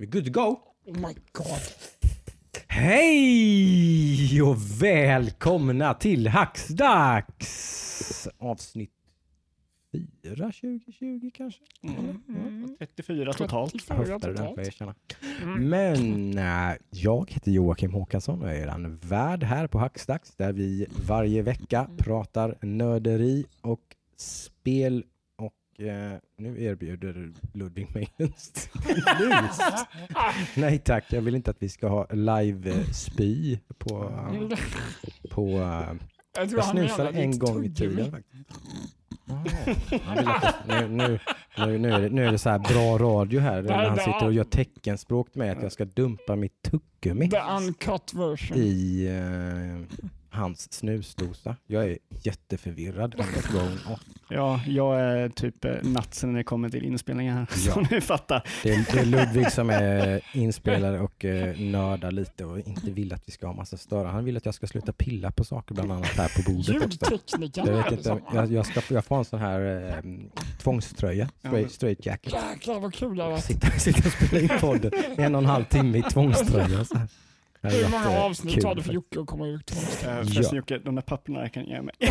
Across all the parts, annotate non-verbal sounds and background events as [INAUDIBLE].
We good to go? Oh my god. Hej och välkomna till Hacksdags! Avsnitt 4 2020 kanske? Mm. 34 totalt. 34 Höftade den får jag totalt. Mm. Men äh, jag heter Joakim Håkansson och är er värd här på Hacksdags där vi varje vecka pratar nörderi och spel eh, nu erbjuder Ludvig mig en snus. [LAUGHS] Nej tack, jag vill inte att vi ska ha live-spy på, på eh, Jag tror jag snusade en gång i tiden faktiskt. Ah, nu, nu, nu, nu, är det, nu är det så här bra radio här när han sitter och gör teckenspråk med att jag ska dumpa mitt tuggummi The uncut version. i eh, hans snusdosa. Jag är jätteförvirrad. [LAUGHS] Ja, jag är typ eh, natsen när det kommer till inspelningen här. [LAUGHS] Ja. Så ni fattar. Det är, det är Ludvig som är [LAUGHS] inspelare och eh, nördar lite och inte vill att vi ska ha massa störa. Han vill att jag ska sluta pilla på saker bland annat här på bordet också. Ljudteknikern Jag vet inte, som- jag, jag, ska, jag får en sån här eh, tvångströja, straight, straight jacket. Jäklar vad kul det var. Sitta, sitta och spela in podden en och en halv timme i tvångströja. Så här. Hur många avsnitt tar det för. Jocke att komma ut? Eh, Ja. Förresten Jocke, de där papperna jag kan ge mig. Ja,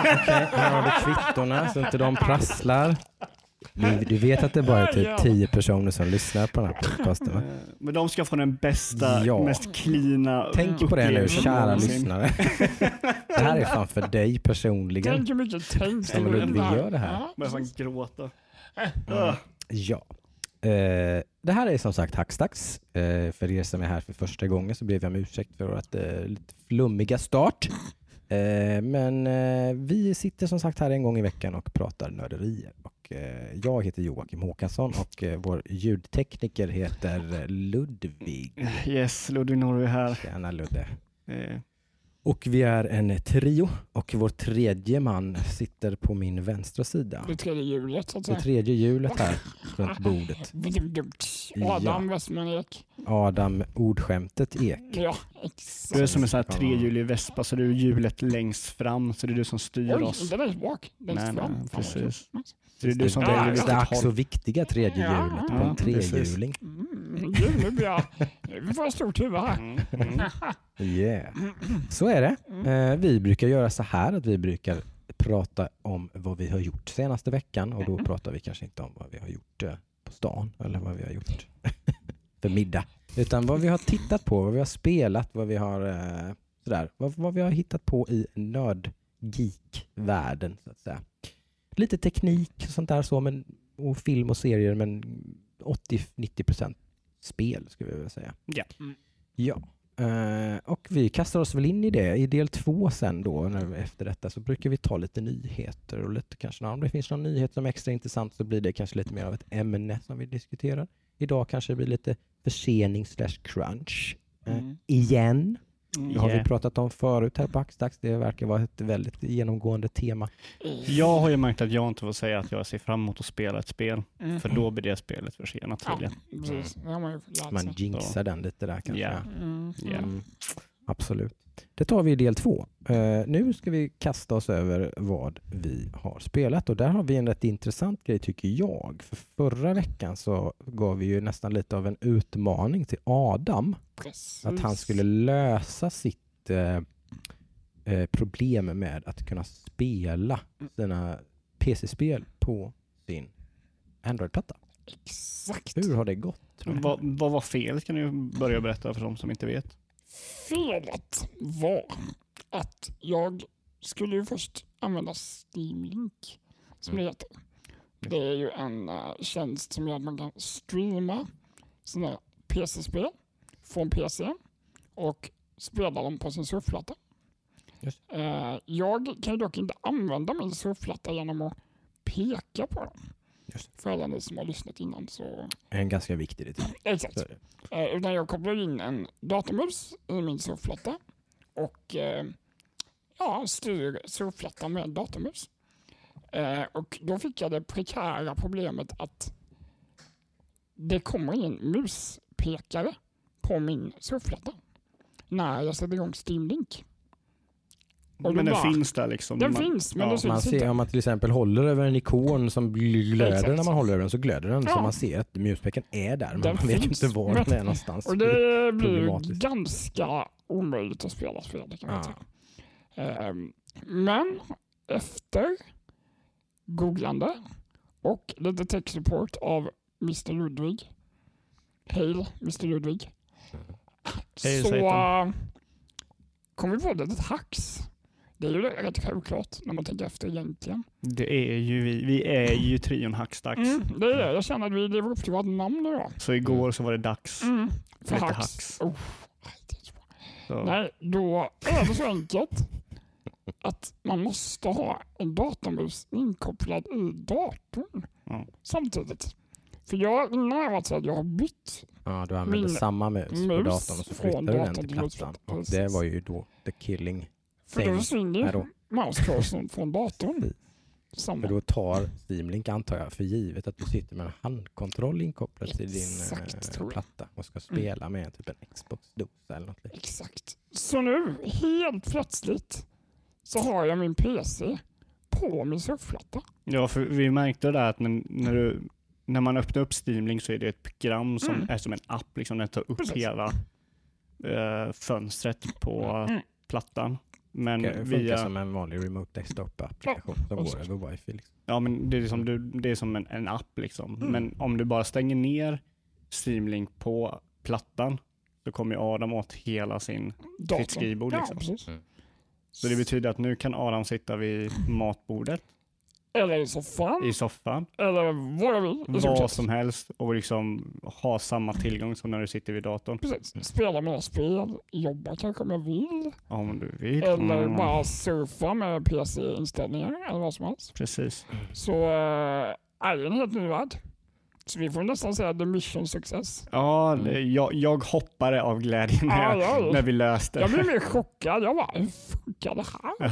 okej. Här har du kvittorna så inte de prasslar. Du, du vet att det bara är typ tio personer som lyssnar på den här podcasten va? Eh, Men de ska få den bästa, Ja. mest cleana Tänk på det nu kära lyssnare. Det här är fan för dig personligen. Tänk hur mycket tänk Som du Ludvig gör det här. Ja, Börjar fan gråta. Ah. Ja. Eh, det här är som sagt Hackstacks. Eh, för er som är här för första gången så ber vi om ursäkt för vårt eh, lite flummiga start. Eh, men eh, vi sitter som sagt här en gång i veckan och pratar nörderier. Och, jag heter Joakim Håkansson och vår ljudtekniker heter Ludvig. Yes, Ludvig Norrby här. Tjena Ludde. Och vi är en trio och vår tredje man sitter på min vänstra sida. Det tredje hjulet så att Det säga. tredje hjulet här runt [LAUGHS] bordet. Adam Westman Ek. Adam Ordskämtet Ek. Ja, Du är exakt. som en sån här trehjulig vespa så du är hjulet längst fram så det är du som styr Oj, oss. inte längst bak. Längst Nej, fram. nej, precis. Så det är du som det, väljer det, vilket det ack så håll. viktiga tredje Ja, hjulet på ja, en precis. trehjuling. Mm, gud, nu blir jag... Nu får jag stort huvud här. Mm, mm. Yeah. Så är det. Eh, vi brukar göra så här att vi brukar prata om vad vi har gjort senaste veckan och då pratar vi kanske inte om vad vi har gjort eh, på stan eller vad vi har gjort [LAUGHS] för middag. Utan vad vi har tittat på, vad vi har spelat, vad vi har eh, sådär, vad, vad vi har hittat på i nörd-geek-världen så att säga. Lite teknik och sånt där så, men, och film och serier men 80-90% spel skulle jag vilja säga. Ja. Ja. Eh, och vi kastar oss väl in i det. I del två sen då, när, efter detta, så brukar vi ta lite nyheter och lite kanske, om det finns någon nyhet som är extra intressant så blir det kanske lite mer av ett ämne som vi diskuterar. Idag kanske det blir lite försening slash crunch. Eh, Mm. igen. Mm, Det har vi yeah. pratat om förut här på Axdags. Det verkar vara ett väldigt genomgående tema. Jag har ju märkt att jag inte får säga att jag ser fram emot att spela ett spel. Mm. För då blir det spelet försenat Ja, tydligen. precis. Det har man jinxar den lite där kanske. Ja. Mm. Ja. Absolut. Det tar vi i del två. Eh, nu ska vi kasta oss över vad vi har spelat och där har vi en rätt intressant grej tycker jag. För förra veckan så gav vi ju nästan lite av en utmaning till Adam Precis. att han skulle lösa sitt eh, eh, problem med att kunna spela sina PC-spel på sin Android-platta. Exakt. Hur har det gått? Vad, vad var felet kan du börja berätta för de som inte vet. Felet var att jag skulle ju först använda Steam Link, som det heter. Det är ju en eh, tjänst som gör att man kan streama sina PC-spel från PC och spela dem på sin surfplatta. Eh, jag kan dock inte använda min surfplatta genom att peka på den. Just. För alla ni som har lyssnat innan så... En ganska viktig detalj. Exakt. Så. Eh, utan jag kopplar in en datormus i min surfplatta och eh, ja, styr surfplattan med datormus. Eh, och då fick jag det prekära problemet att det kommer ingen muspekare på min surfplatta när jag sätter igång Steam Link. Och Men den bara- finns där liksom. Den Man- finns, men ja, det Man ser, inte. om man till exempel håller över en ikon som gl- glöder Exakt. när man håller över den så glöder den. Så Ja. man ser att muspeken är där men Den man vet finns, inte var men- den är [LAUGHS] någonstans. Och det [LAUGHS] blir ganska omöjligt att spela spelet kan man Ja. säga. Ehm, Men efter googlande och lite tech support av Mr Ludvig. Hail Mr Ludvig. Hail så Satan. äh, kom vi på ett litet hacks. Det är ju rätt självklart när man tänker efter egentligen. Det är ju vi. Vi är ju trion Hackstacks. Mm, det är det. Jag känner att vi lever upp till vårt namn nu då. Så igår så var det dags Mm, för lite hacks. hacks. Oh. Nej, då är det så enkelt att man måste ha en datormus inkopplad i datorn Ja. samtidigt. För jag, innan jag varit så att jag har bytt. Ja, du använder Min samma mus, på mus datorn och så flyttar du den till plattan. Och det var ju då the killing För då försvinner mouse-cursorn från datorn. Samma. För då tar Steamlink antar jag för givet att du sitter med en handkontroll inkopplad till din eh, platta och ska spela med typ en Xbox-dosa eller något liknande. Exakt. Så nu, helt plötsligt, så har jag min PC på min surfplatta. Ja, för vi märkte där att när, när, du, när man öppnar upp Steamlink så är det ett program som Mm. är som en app. Liksom, den tar upp Precis. hela eh, fönstret på Mm. plattan. Men Det funkar via, som en vanlig remote desktop-applikation som precis. går över wifi. Liksom. ja, men det, är som du, det är som en, en app. Liksom. Mm. Men om du bara stänger ner Steamlink på plattan så kommer Adam åt hela sin sitt skrivbord. Ja, Liksom. precis. Mm. Så det betyder att nu kan Adam sitta vid matbordet Eller i soffan. i soffan, Eller vad jag vill. vad som helst och liksom ha samma tillgång som när du sitter vid datorn. Precis. Spela mina spel, jobba kanske om jag vill. Om du vill. Eller Mm. bara surfa med PC-inställningar eller vad som helst. Precis. Så äh, är det en helt ny värld. Så vi får nästan säga the mission success. Ja, det, jag, jag hoppade av glädje när, Ja, jag, ja. när vi löste. Jag blev mer chockad. Jag bara, hur funkar det här? Ja.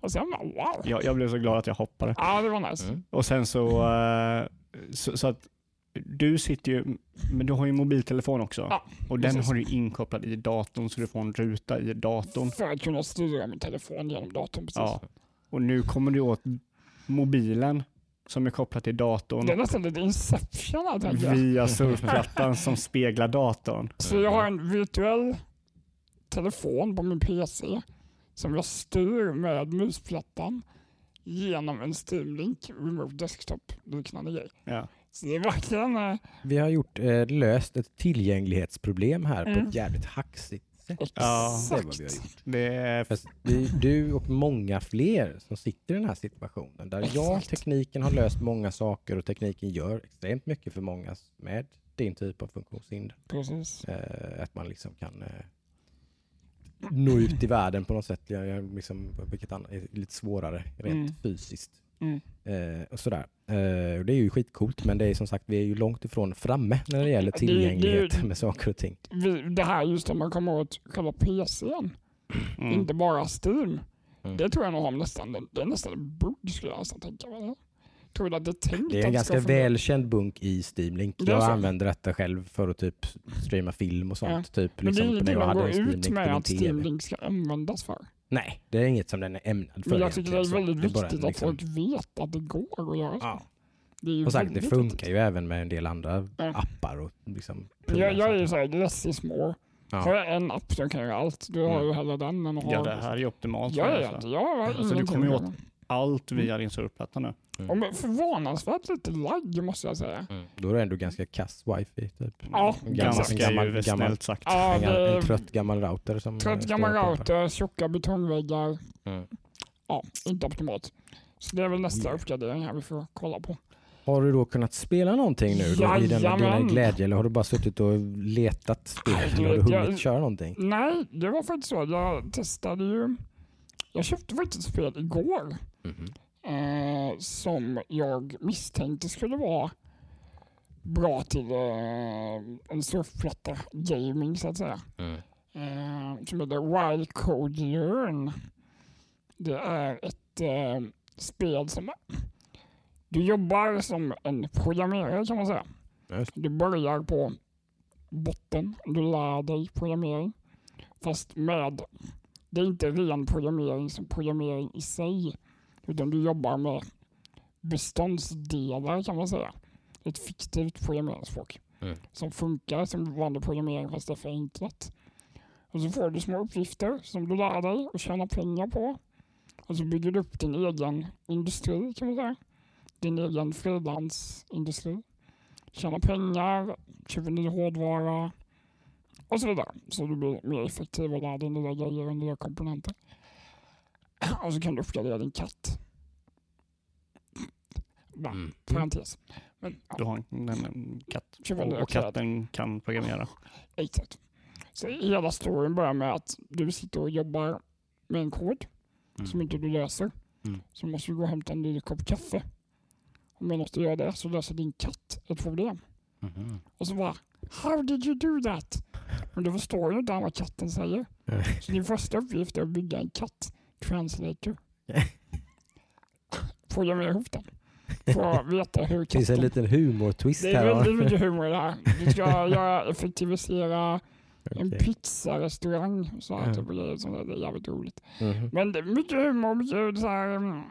Och sen bara, wow. Jag, jag blev så glad att jag hoppade. Ja, det var nice. Mm. Och sen så, eh, så, så att du sitter ju, men du har ju mobiltelefon också. Ja, och den precis. har du inkopplad i datorn så du får en ruta i datorn. För att kunna styra min telefon genom datorn. Precis. Ja. Och nu kommer du åt mobilen som är kopplad till datorn Det är nästan lite inception här via [LAUGHS] surfplattan som speglar datorn. Så jag har en virtuell telefon på min PC som jag styr med musplattan genom en Steamlink Remote Desktop liknande grej. Ja. Så det är verkligen... eh, Vi har gjort, eh, löst ett tillgänglighetsproblem här på Mm. ett jävligt hacksigt sätt. Ja. Det är vad vi har gjort. Det är, du och många fler som sitter i den här situationen där ja, Exakt. tekniken har löst många saker och tekniken gör extremt mycket för många med din typ av funktionshinder. Precis. Eh, att man liksom kan eh, nå ut i världen på något sätt. Jag, jag liksom, vilket annat är lite svårare rent Mm. fysiskt. Mm. Eh, och sådär. Eh, och det är ju skitcoolt men det är som sagt vi är ju långt ifrån framme när det gäller Det ju- det tillgänglighet med saker och ting. Vi, det här just om man kommer åt själva PCn, mm. inte bara Steam. Mm. Det tror jag nog har nästan, det är nästan en bugg skulle jag nästan tänka mig. Tror du att det är tänkt Det är en ganska välkänd bunk i Steam Link. Jag så. använder detta själv för att typ streama film och sånt. Typ, Men det är liksom, ingenting jag man hade går ut med att. Steam Link ska användas för. Nej, det är inget som den är ämnad för. Men jag tycker det är så väldigt viktigt att liksom- folk vet att det går att göra så. Ja. Det är ju Och sagt, det funkar viktigt. ju även med en del andra Ja. appar och liksom Jag, jag är ju såhär, less is more. Ja. Har jag en app som kan göra allt, du har Mm. ju hellre den än att ha... Ja, det här är ju optimalt. för Ja, ja, så. ja. Jag har Så du kommer ju att åt-. Allt via din surfplatta nu. Och med förvånansvärt lite lagg måste jag säga. Mm. Då är det ändå ganska kass wifi. Typ. Ja, En Ganska en gammal- ju gammal- snällt sagt. Ja, En, en trött gammal router som trött eh, gammal och pumpar. router, tjocka betongväggar. Mm. Ja, inte optimalt. Så det är väl nästa uppgradering här vi får kolla på. Har du då kunnat spela någonting nu då, i denna, denna Jajamän. glädje eller har du bara suttit och letat spel? Nej, du Eller har du hunnit jag- köra någonting? Nej, det var faktiskt så. Jag testade ju... Jag köpte faktiskt ett spel igår Mhm. Eh, som jag misstänkte skulle vara bra till eh, en surfplatta gaming så att säga. Mm. Eh, som heter Wild Code Learn. Det är ett eh, spel som du jobbar som en programmerare kan man säga. Just. Du börjar på botten, du lär dig programmering. Fast med det är inte ren programmering som programmering i sig, utan du jobbar med beståndsdelar kan man säga. Ett fiktivt programmeringsspråk Mm. som funkar som vanlig programmering fast det är förenklat. Och så får du små uppgifter som du lär dig och tjänar pengar på. Och så bygger du upp din egen industri kan man säga. Din egen frilansindustri. Tjänar pengar, köper ny hårdvara och så vidare. Så du blir mer effektiv och lär dig nya grejer och nya komponenter. [CLEARS THROAT] Och så kan du uppgradera din katt. Va? Mm. Parentes. Men, ja. Du har en, en, en katt och, och katten kan programmera. Exakt. Så hela storyn börjar med att du sitter och jobbar med en kod Mm. som inte du löser. Mm. Så måste du gå och hämta en ny kopp kaffe. Och medan du gör det så löser din katt ett problem. Mhm. Och så bara How did you do that? Men du förstår ju inte vad katten säger. Så din första uppgift är att bygga en katt translator. [LAUGHS] Programmera ihop den. För att veta hur Det finns en liten humortwist Det är här. väldigt mycket humor i det här. Du ska [LAUGHS] göra, effektivisera en Okej. pizzarestaurang så här Ja. typ av grejer. Så det är jävligt roligt. Mhm. Men det är mycket humor, mycket så här, mm,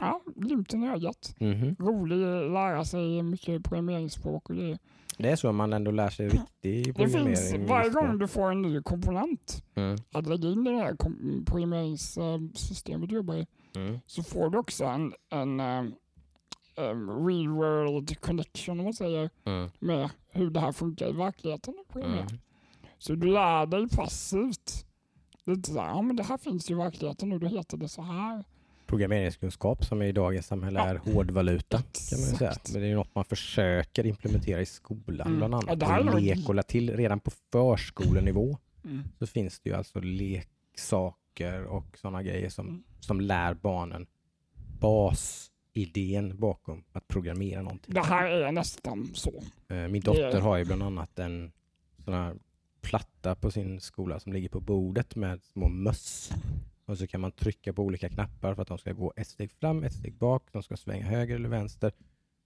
ja, glimten i ögat. Mhm. Rolig, lära sig mycket programmeringsspråk och det. Det är så man ändå lär sig riktig Det programmering. finns, varje gång du får en ny komponent Mm. att lägga in i det här programmeringssystemet du jobbar i Mm. så får du också en, en um, real world connection om man säger Mm. med hur det här funkar i verkligheten. Mm. Så du lär dig passivt. Lite såhär, ja men det här finns ju i verkligheten och då heter det så här. Programmeringskunskap som i dagens samhälle Ja. är hårdvaluta kan man säga. Men det är något man försöker implementera i skolan Mm. bland Ja, annat. är och nog- lek och la till redan på förskolenivå Mm. så finns det ju alltså leksaker och sådana grejer som, Mm. som lär barnen basidén bakom att programmera någonting. Det här är nästan så. Eh, Min dotter har ju bland annat en sån här platta på sin skola som ligger på bordet med små möss. Och så kan man trycka på olika knappar för att de ska gå ett steg fram, ett steg bak, de ska svänga höger eller vänster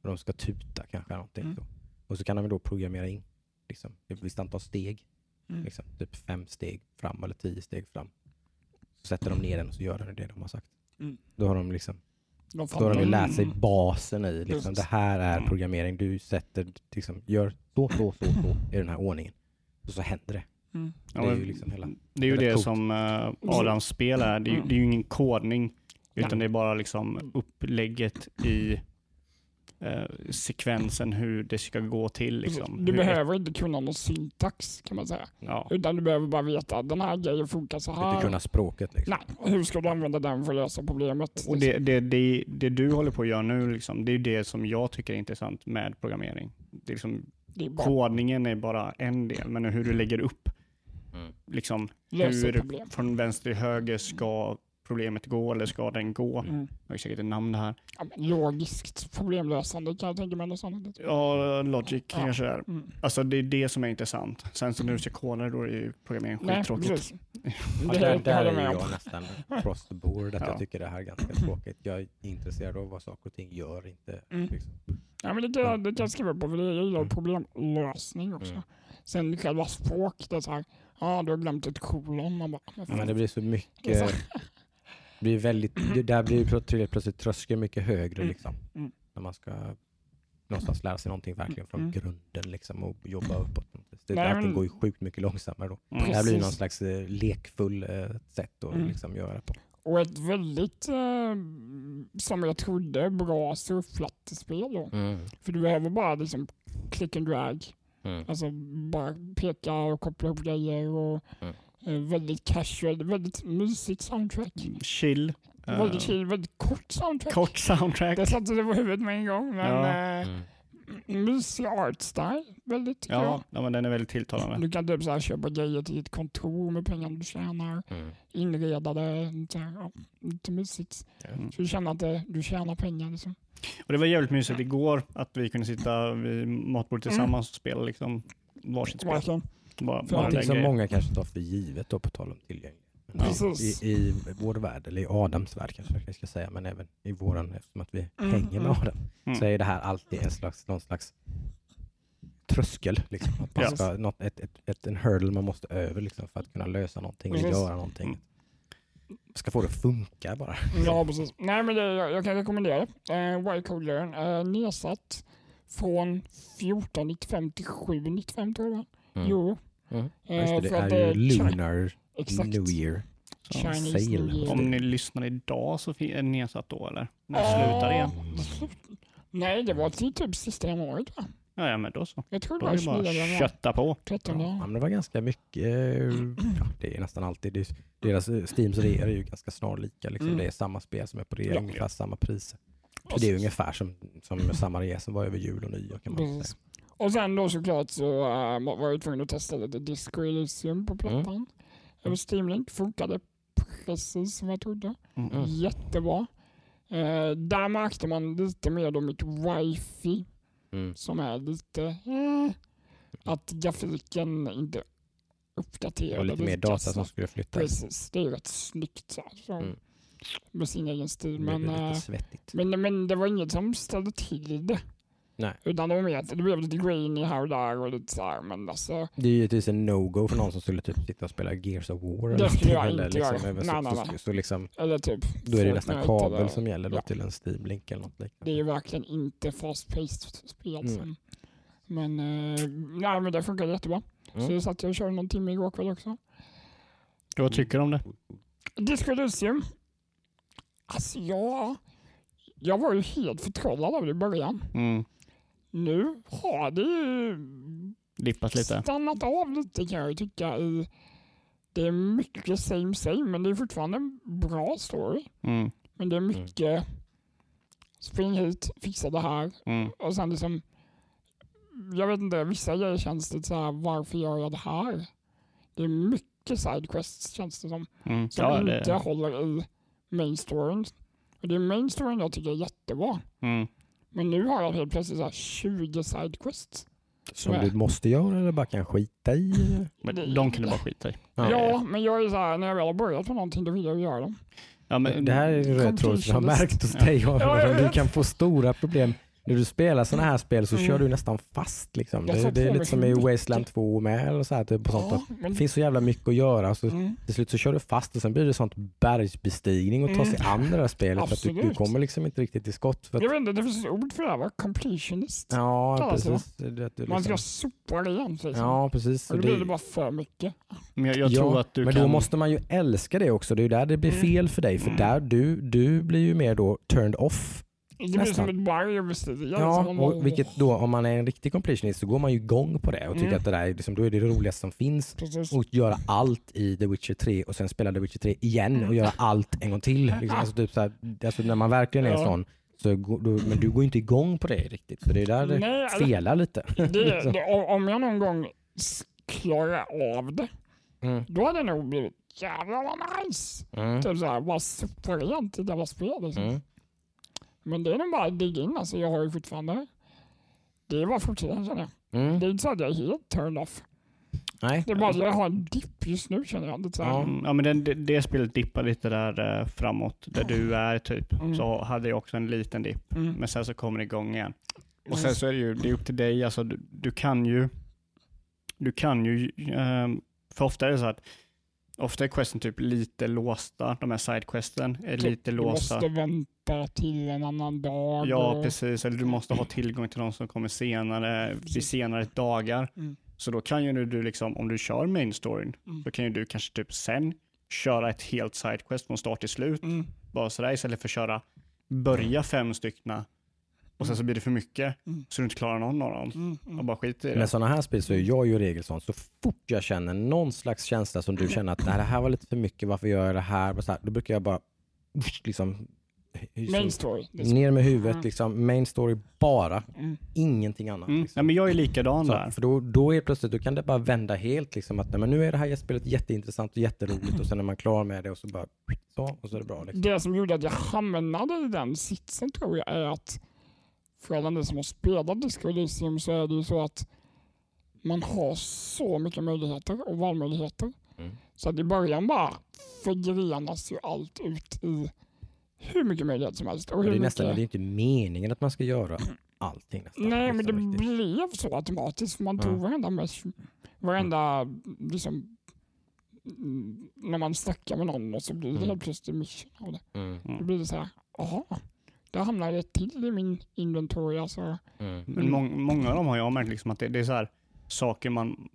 och de ska tuta kanske någonting. Mm. Så. Och så kan de då programmera in liksom, ett visst antal steg, Mm. liksom, typ fem steg fram eller tio steg fram. Så sätter de ner den och så gör den det de har sagt. Mm. Då har de liksom De då har de ju lärt sig Mm. basen i liksom, det här är Mm. programmering. Du sätter, liksom, gör så, så, så, så i den här ordningen. Och så händer det. Mm. Det är ju liksom hela... det är ju det som uh, Adams spel är. Det är, ju- Mm. det är ju ingen kodning, utan det är bara liksom upplägget i eh, sekvensen hur det ska gå till. Liksom. Du Hur- behöver inte kunna någon syntax kan man säga. Ja. Utan du behöver bara veta att den här grejen funkar så Inte här. kunna språket liksom. Nej, hur ska du använda den för att lösa problemet? Och det, det, det, det du håller på att göra nu, liksom, det är det som jag tycker är intressant med programmering. Det är liksom, det är bara kodningen är bara en del, men hur du lägger upp, Mm. liksom, hur problem. från vänster till höger ska problemet gå eller ska den gå? Mm. Jag har säkert ett namn det här. Ja, men logiskt problemlösande kan jag tänka mig. Något sånt. Ja, logic Ja. kanske är. Mm. Alltså det är det som är intressant. Sen så när du ska koda då är ju programmering Nej, skittråkigt. Ja, [LAUGHS] Det, där, det där är jag nästan cross the board. Att Ja. jag tycker det här är ganska tråkigt. Jag är intresserad av vad saker och ting gör. Inte, Mm. liksom. Ja, men det, kan, jag- det kan jag skriva på, för det jag gillar Mm. problemlösning också. Mm. Sen själva språk, det är så här, ja du har glömt ett kolon. Man bara, Ja, men det blir så Det mycket... Det blir väldigt, det, där blir ju plötsligt, plötsligt tröskeln mycket högre Mm. liksom. Mm. När man ska någonstans lära sig någonting verkligen från Mm. grunden liksom och jobba uppåt. Det, Nej, allting går ju sjukt mycket långsammare då. Mm. Det här blir någon Precis. slags eh, lekfull eh, sätt att Mm. liksom göra på. Och ett väldigt, eh, som jag trodde, bra surfplattespel då. För du behöver bara liksom click and drag. Mm. Alltså bara peka och koppla ihop grejer och Mm. eh, väldigt casual, väldigt mysigt soundtrack. Chill. eh, Väldigt chill, väldigt kort soundtrack. Kort soundtrack. Det satte det på huvudet med en gång. Men Ja. eh, Mm. Mysig art style, väldigt. Ja, ja, men den är väldigt tilltalande. Du kan typ så här köpa grejer till ditt kontor med pengarna du tjänar. Mm. Inreda det, så här, ja, lite mysigt. Mm. Så du känner att det, du tjänar pengar. Liksom. Och det var jävligt mysigt igår att vi kunde sitta vid matbordet Mm. tillsammans och spela liksom varsitt spel. Verkligen. Bara, För bara Någonting som grejen. många kanske tar för givet då på tal om tillgänglighet. Ja. I, I vår värld, eller i Adams värld kanske jag ska säga, men även i våran eftersom att vi Mm, hänger med mm. Adam, Mm. så är det här alltid en slags, någon slags tröskel. Liksom. Att man ska, något, ett, ett, ett, en hurdle man måste över liksom, för att kunna lösa någonting eller Precis. göra någonting. Ska få det att funka bara. Ja, precis. Nej, men det, jag, jag kan rekommendera det. Eh, Wildcard Learn är nedsatt från 14,95 till 7,95 tror jag. Mm. Euro. Mm. Eh, Ja, just det, det är ju Lunar Exakt. New Year. Så, Chinese sale. New Year. Om ni lyssnar idag så är det nedsatt då eller? När det Ja. slutar igen? Nej, det var till typ sista januari jag. Ja, ja men då så. Jag tror det Då var det bara 29 att januari. kötta på. 13 Ja, men det var ganska mycket, eh, [CLEARS THROAT] ja, det är nästan alltid, det är, deras eh, Steams reor är ju ganska snarlika. Liksom. Mm. Det är samma spel som är på rea, Ja. ungefär samma priser. Så det är ungefär som, som [CLEARS THROAT] samma rea som var över jul och nyår kan man Precis. säga. Och sen då såklart så äh, var jag tvungen att testa lite Disco Elysium på plattan. Mm. Över Steam Link. Funkade precis som jag trodde. Mm. Jättebra. Eh, där märkte man lite mer då mitt wifi Mm. som är lite eh, att grafiken inte uppdaterade. var lite mer data snabbt. som skulle flyttas. Precis, det är rätt snyggt så, så, Mm. med sin egen stil. Men, eh, men, men det var inget som ställde till det. Nej. Utan det var mer att det blev lite grainy här och där och lite så här, men alltså Det är ju givetvis en no-go för någon som skulle typ sitta och spela Gears of War. eller Det skulle jag inte eller göra. Liksom, Nej, nej, så, nej. så, så liksom, Eller typ då är det nästan kabel eller- som gäller då ja. till en Steam-link eller något Det är liknande. ju verkligen inte fast-paced spel. Mm. Men, eh, nej, men det funkar jättebra. Mm. Så jag satt jag och körde någon timme igår kväll också. Vad tycker du om det? Disco Elysium. Alltså ja, jag var ju helt förtrollad av det i början. Mm. Nu har det ju Dippat lite? stannat av lite kan jag tycka. I, det är mycket same same, men det är fortfarande en bra story. Mm. Men det är mycket spring hit, fixa det här. Mm. Och sen liksom, jag vet inte, vissa grejer känns lite så här, varför gör jag det här? Det är mycket sidequests känns det som, Mm. som Ja, inte det... håller i main storyn. Och det är main storyn jag tycker är jättebra. Mm. Men nu har jag helt plötsligt så här 20 sidequests. Som Nej. du måste göra eller bara kan skita i? [LAUGHS] Men de kan du bara skita i. Ja, men jag är så här, när jag väl har börjat på någonting då vill jag göra dem. Ja, men, Det här är röd tråd som jag har märkt hos Ja. dig. Ja, jag Du kan få stora problem. När du spelar sådana här spel så Mm. kör du nästan fast. Liksom. Det, det är lite som i. Wasteland 2 med. Eller så här, typ, och sånt. Ja, men, Det finns så jävla mycket att göra. Så mm, till slut så kör du fast och sen blir det sånt bergsbestigning och ta sig Mm. an det där spelet. För att du, du kommer liksom inte riktigt till skott. För att, jag vet inte, det finns ett ord för det här va? Completionist. ja, precis. Det, det, Man ska liksom, sopa rent liksom. ja, precis. och då blir det- bara för mycket. men jag, jag ja, tror att du men kan... då måste man ju älska det också. Det är ju där det blir Mm. fel för dig. För Mm. där du, du blir ju mer då turned off Det blir Nästan. som ett överstiga. Ja, liksom. Och vilket då om man är en riktig completionist så går man ju igång på det och tycker Mm. att det där är, liksom, då är det det roligaste som finns. Precis. Och göra allt i The Witcher 3 och sen spela The Witcher 3 igen Mm. och göra allt en gång till. Liksom. Alltså, typ så här, alltså när man verkligen är Ja. sån, så går, då, men du går inte igång på det riktigt. Så det är där det Nej, alltså, felar lite. det, [LAUGHS] Liksom. det, om jag någon gång klarar av det, Mm. då hade det nog blivit jävlar vad nice. Mm. Typ såhär, bara sopa rent i jävla spel. Liksom. Mm. Men det är nog bara att in. Alltså, jag har ju fortfarande... Det är bara att fortsätta känner jag. Mm. Det är inte så att jag är helt turned off. Nej. Det är bara att jag har en dipp just nu känner jag. Lite så här. Ja. Mm, Ja men det, det spelet dippar lite där eh, framåt, där du är typ. Mm. Så hade jag också en liten dipp. Mm. Men sen så kommer det igång igen. Och Mm. sen så är det ju, det är upp till dig, alltså du, du kan ju, du kan ju, ehm, för ofta är det så att, ofta är questen typ lite låsta, de här sidequesten är Typ, lite du låsta. måste vänta till en annan dag. Ja, och- precis. Eller du måste ha tillgång till de som kommer senare, vid senare dagar. Mm. Så då kan ju nu du liksom, om du kör main storyn, Mm. då kan ju du kanske typ sen köra ett helt sidequest från start till slut. Mm. Bara sådär istället för att köra, börja fem styckna och sen så blir det för mycket Mm. så du inte klarar någon av dem. Mm. Och Mm. bara skiter i det. Med sådana här spel så är jag ju regel sån, så fort jag känner någon slags känsla som du känner att "Nej, det här var lite för mycket, varför gör jag det här? Och så här då brukar jag bara liksom, Main story. ner med huvudet, Mm. liksom, main story bara, Mm. ingenting annat. Mm. Liksom. Nej, men jag är likadan Så, där. för då, då är plötsligt, då kan det bara vända helt. Liksom, att nej, men nu är det här spelet jätteintressant och jätteroligt och sen är man klar med det och så bara så, och så är det bra. Liksom. Det som gjorde att jag hamnade i den sitsen tror jag är att för alla ni som har spelat Disco Elysium så är det ju så att man har så mycket möjligheter och valmöjligheter. Mm. Så att i början bara förgrenas ju allt ut i hur mycket möjligheter som helst. Och det är mycket... nästan det är inte meningen att man ska göra allting. Nästan, Nej, men det liksom, riktigt. blev så automatiskt. För man Ja. tog varenda, mesh, varenda liksom, mm, när man snackar med någon och så blir det Mm. helt plötsligt mission av det. Mm. Då Mm. blir det så här, jaha, det till i min inventory. Alltså. Mm. Men mång, många av dem har jag märkt liksom att det, det är så här saker man,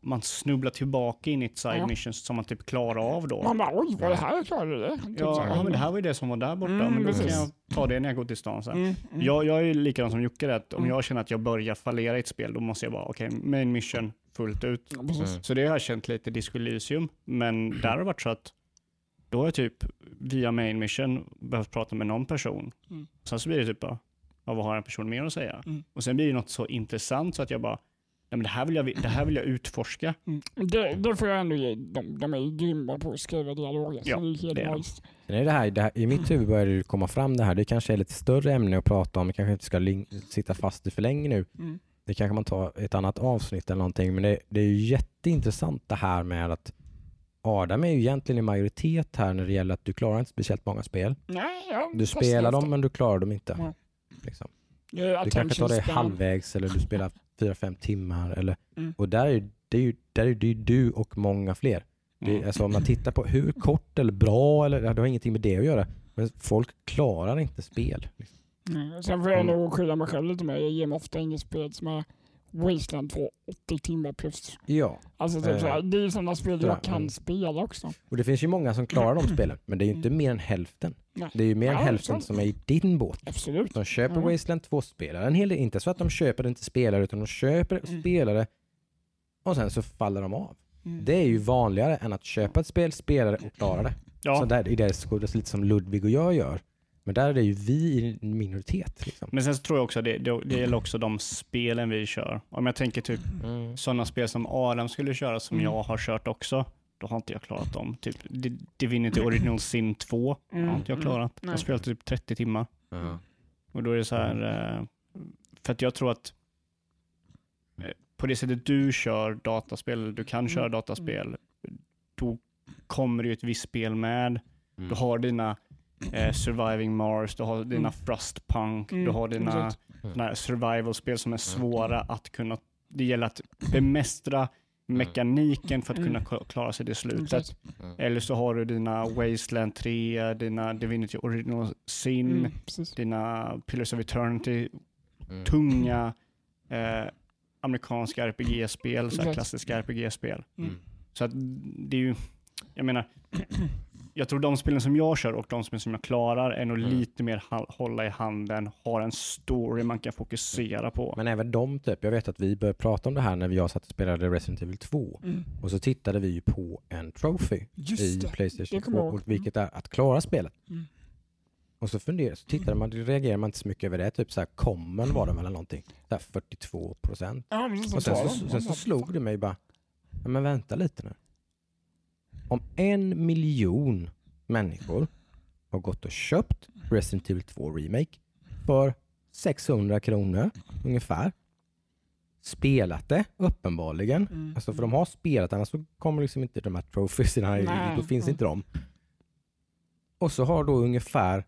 man snubblar tillbaka in i ett side Ja. missions som man typ klarar av då. Man bara, oj, vad det här jag klarade det. Typ Ja, ja, men det här var ju det som var där borta, Mm, men då kan precis. jag ta det när jag går till stan sen. Mm, mm. Jag, jag är ju likadan som Jocke, att om Mm. jag känner att jag börjar fallera i ett spel, då måste jag bara, okej, main mission fullt ut. Mm. Så det har jag känt lite Disco Elysium, men [CLEARS THROAT] där har det varit så att då har jag typ via main mission behövt prata med någon person. Mm. Sen så blir det typ bara, ja, vad har en person mer att säga? Mm. Och sen blir det något så intressant så att jag bara, nej men det här vill jag, det här vill jag utforska. Mm. Det, det får jag ändå ge dem. De är grymma på att skriva dialoger. Ja, så det är det är är här, det här, I mitt huvud börjar det komma fram det här. Det kanske är lite större ämne att prata om. Det kanske inte ska sitta fast i för länge nu. Mm. Det kanske man tar ett annat avsnitt eller någonting. Men det, det är ju jätteintressant det här med att Adam är ju egentligen i majoritet här när det gäller att du klarar inte speciellt många spel. Nej, ja, Du spelar dem men du klarar dem inte. Ja. Liksom. Det är Du kanske tar det halvvägs eller du spelar fyra fem timmar. Eller, Mm. Och där är, det ju där är det du och många fler. Det, Mm. alltså om man tittar på hur kort eller bra, eller, det har ingenting med det att göra. Men folk klarar inte spel. Liksom. Mm. Sen får jag nog skylla mig själv lite med. Jag ger mig ofta inget spel som är Wasteland 2 80 timmar plus. Ja, Alltså typ Eh, det är ju sådana spel sådär, jag kan mm. spela också. och det finns ju många som klarar de [CLEARS THROAT] spelen, men det är ju inte mer än hälften. Nej. Det är ju mer än Ja, hälften som är i din båt. Absolut. De köper Mm. Wasteland 2-spelare. En hel del, inte så att de köper det inte spelar utan de köper och Mm. spelar det och sen så faller de av. Mm. Det är ju vanligare än att köpa ett spel, spela det och klara det. Ja, Så där, i det så det är lite som Ludvig och jag gör. Men där är det ju vi i en minoritet. Liksom. men sen så tror jag också det, det, det gäller också de spelen vi kör. Om jag tänker typ Mm. sådana spel som Adam skulle köra som Mm. jag har kört också, då har inte jag klarat dem. Typ Di- Divinity Original Sin 2 Mm. har inte jag klarat. Jag har Nej. spelat typ 30 timmar. Ja. Och då är det så här, eh, för att jag tror att eh, på det sättet du kör dataspel, du kan Mm. köra dataspel, då kommer det ju ett visst spel med. Mm. Du har dina eh, Surviving Mars, du har dina Mm. Frostpunk, Mm, du har dina här survival-spel som är svåra att kunna, det gäller att bemästra mekaniken för att Mm. kunna k- klara sig till slutet. Eller så har du dina Wasteland 3, dina Divinity Original Sin, Mm, dina Pillars of Eternity, Mm. tunga eh, amerikanska RPG-spel, så klassiska RPG-spel. Mm. Så att det är ju, jag menar, jag tror de spelen som jag kör och de spelen som jag klarar är nog Mm. lite mer hålla i handen, har en story man kan fokusera på. Men även de, typ, jag vet att vi började prata om det här när jag satt och spelade Resident Evil 2. Mm. Och så tittade vi ju på en trophy i Just det. Playstation det kommer 2, jag ihåg. och vilket är att klara spelet. Mm. Och så funderade, så tittade man, reagerade man inte så mycket över det. Typ så här, common var det väl eller någonting. Så här 42 procent. Ja, Och sen så, sen så slog det mig bara, ja, men vänta lite nu. Om en miljon människor har gått och köpt Resident Evil 2 Remake för 600 kronor ungefär. Spelat det uppenbarligen. Mm. Alltså för de har spelat annars så kommer liksom inte de här Nej. då finns Mm. inte de. Och så har då ungefär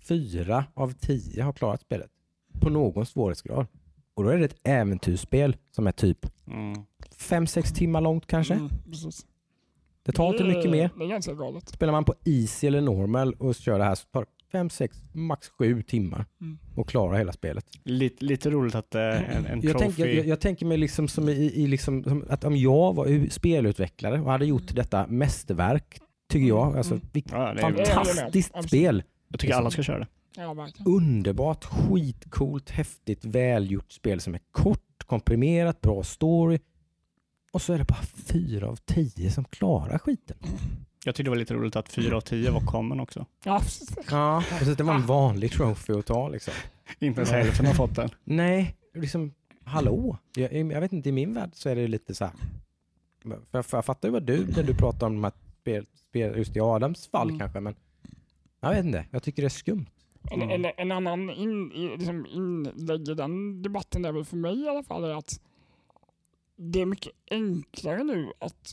fyra av tio har klarat spelet på någon svårighetsgrad. Och då är det ett äventyrsspel som är typ Mm. fem sex timmar långt kanske. Mm, precis. Det tar inte mycket mer. Det är ganska galet. Spelar man på easy eller normal och kör det här så tar det fem, sex, max sju timmar Mm. och klara hela spelet. Lite, lite roligt att eh, en, en Jag trophy... tänker, jag, jag tänker mig liksom som i, i liksom, som att om jag var spelutvecklare och hade gjort detta mästerverk, tycker jag, alltså Mm. vilket ja, det är, Fan, fantastiskt Absolut. spel. jag tycker alla ska köra det. Ja. Underbart, skitcoolt, häftigt, välgjort spel som är kort, komprimerat, bra story. Och så är det bara fyra av tio som klarar skiten. Jag tyckte det var lite roligt att fyra av tio var common också. Ja, precis. Ja, precis, det var en vanlig trophy att ta liksom. Inte ens hälften har fått den. Nej, liksom hallå? Jag, jag vet inte, i min värld så är det lite så här. För, för jag fattar ju vad du, när du pratar om de här spel, spel just i Adams fall Mm. kanske, men jag vet inte, jag tycker det är skumt. En, Mm. en, en annan in, liksom inlägg i den debatten är väl för mig i alla fall är att det är mycket enklare nu att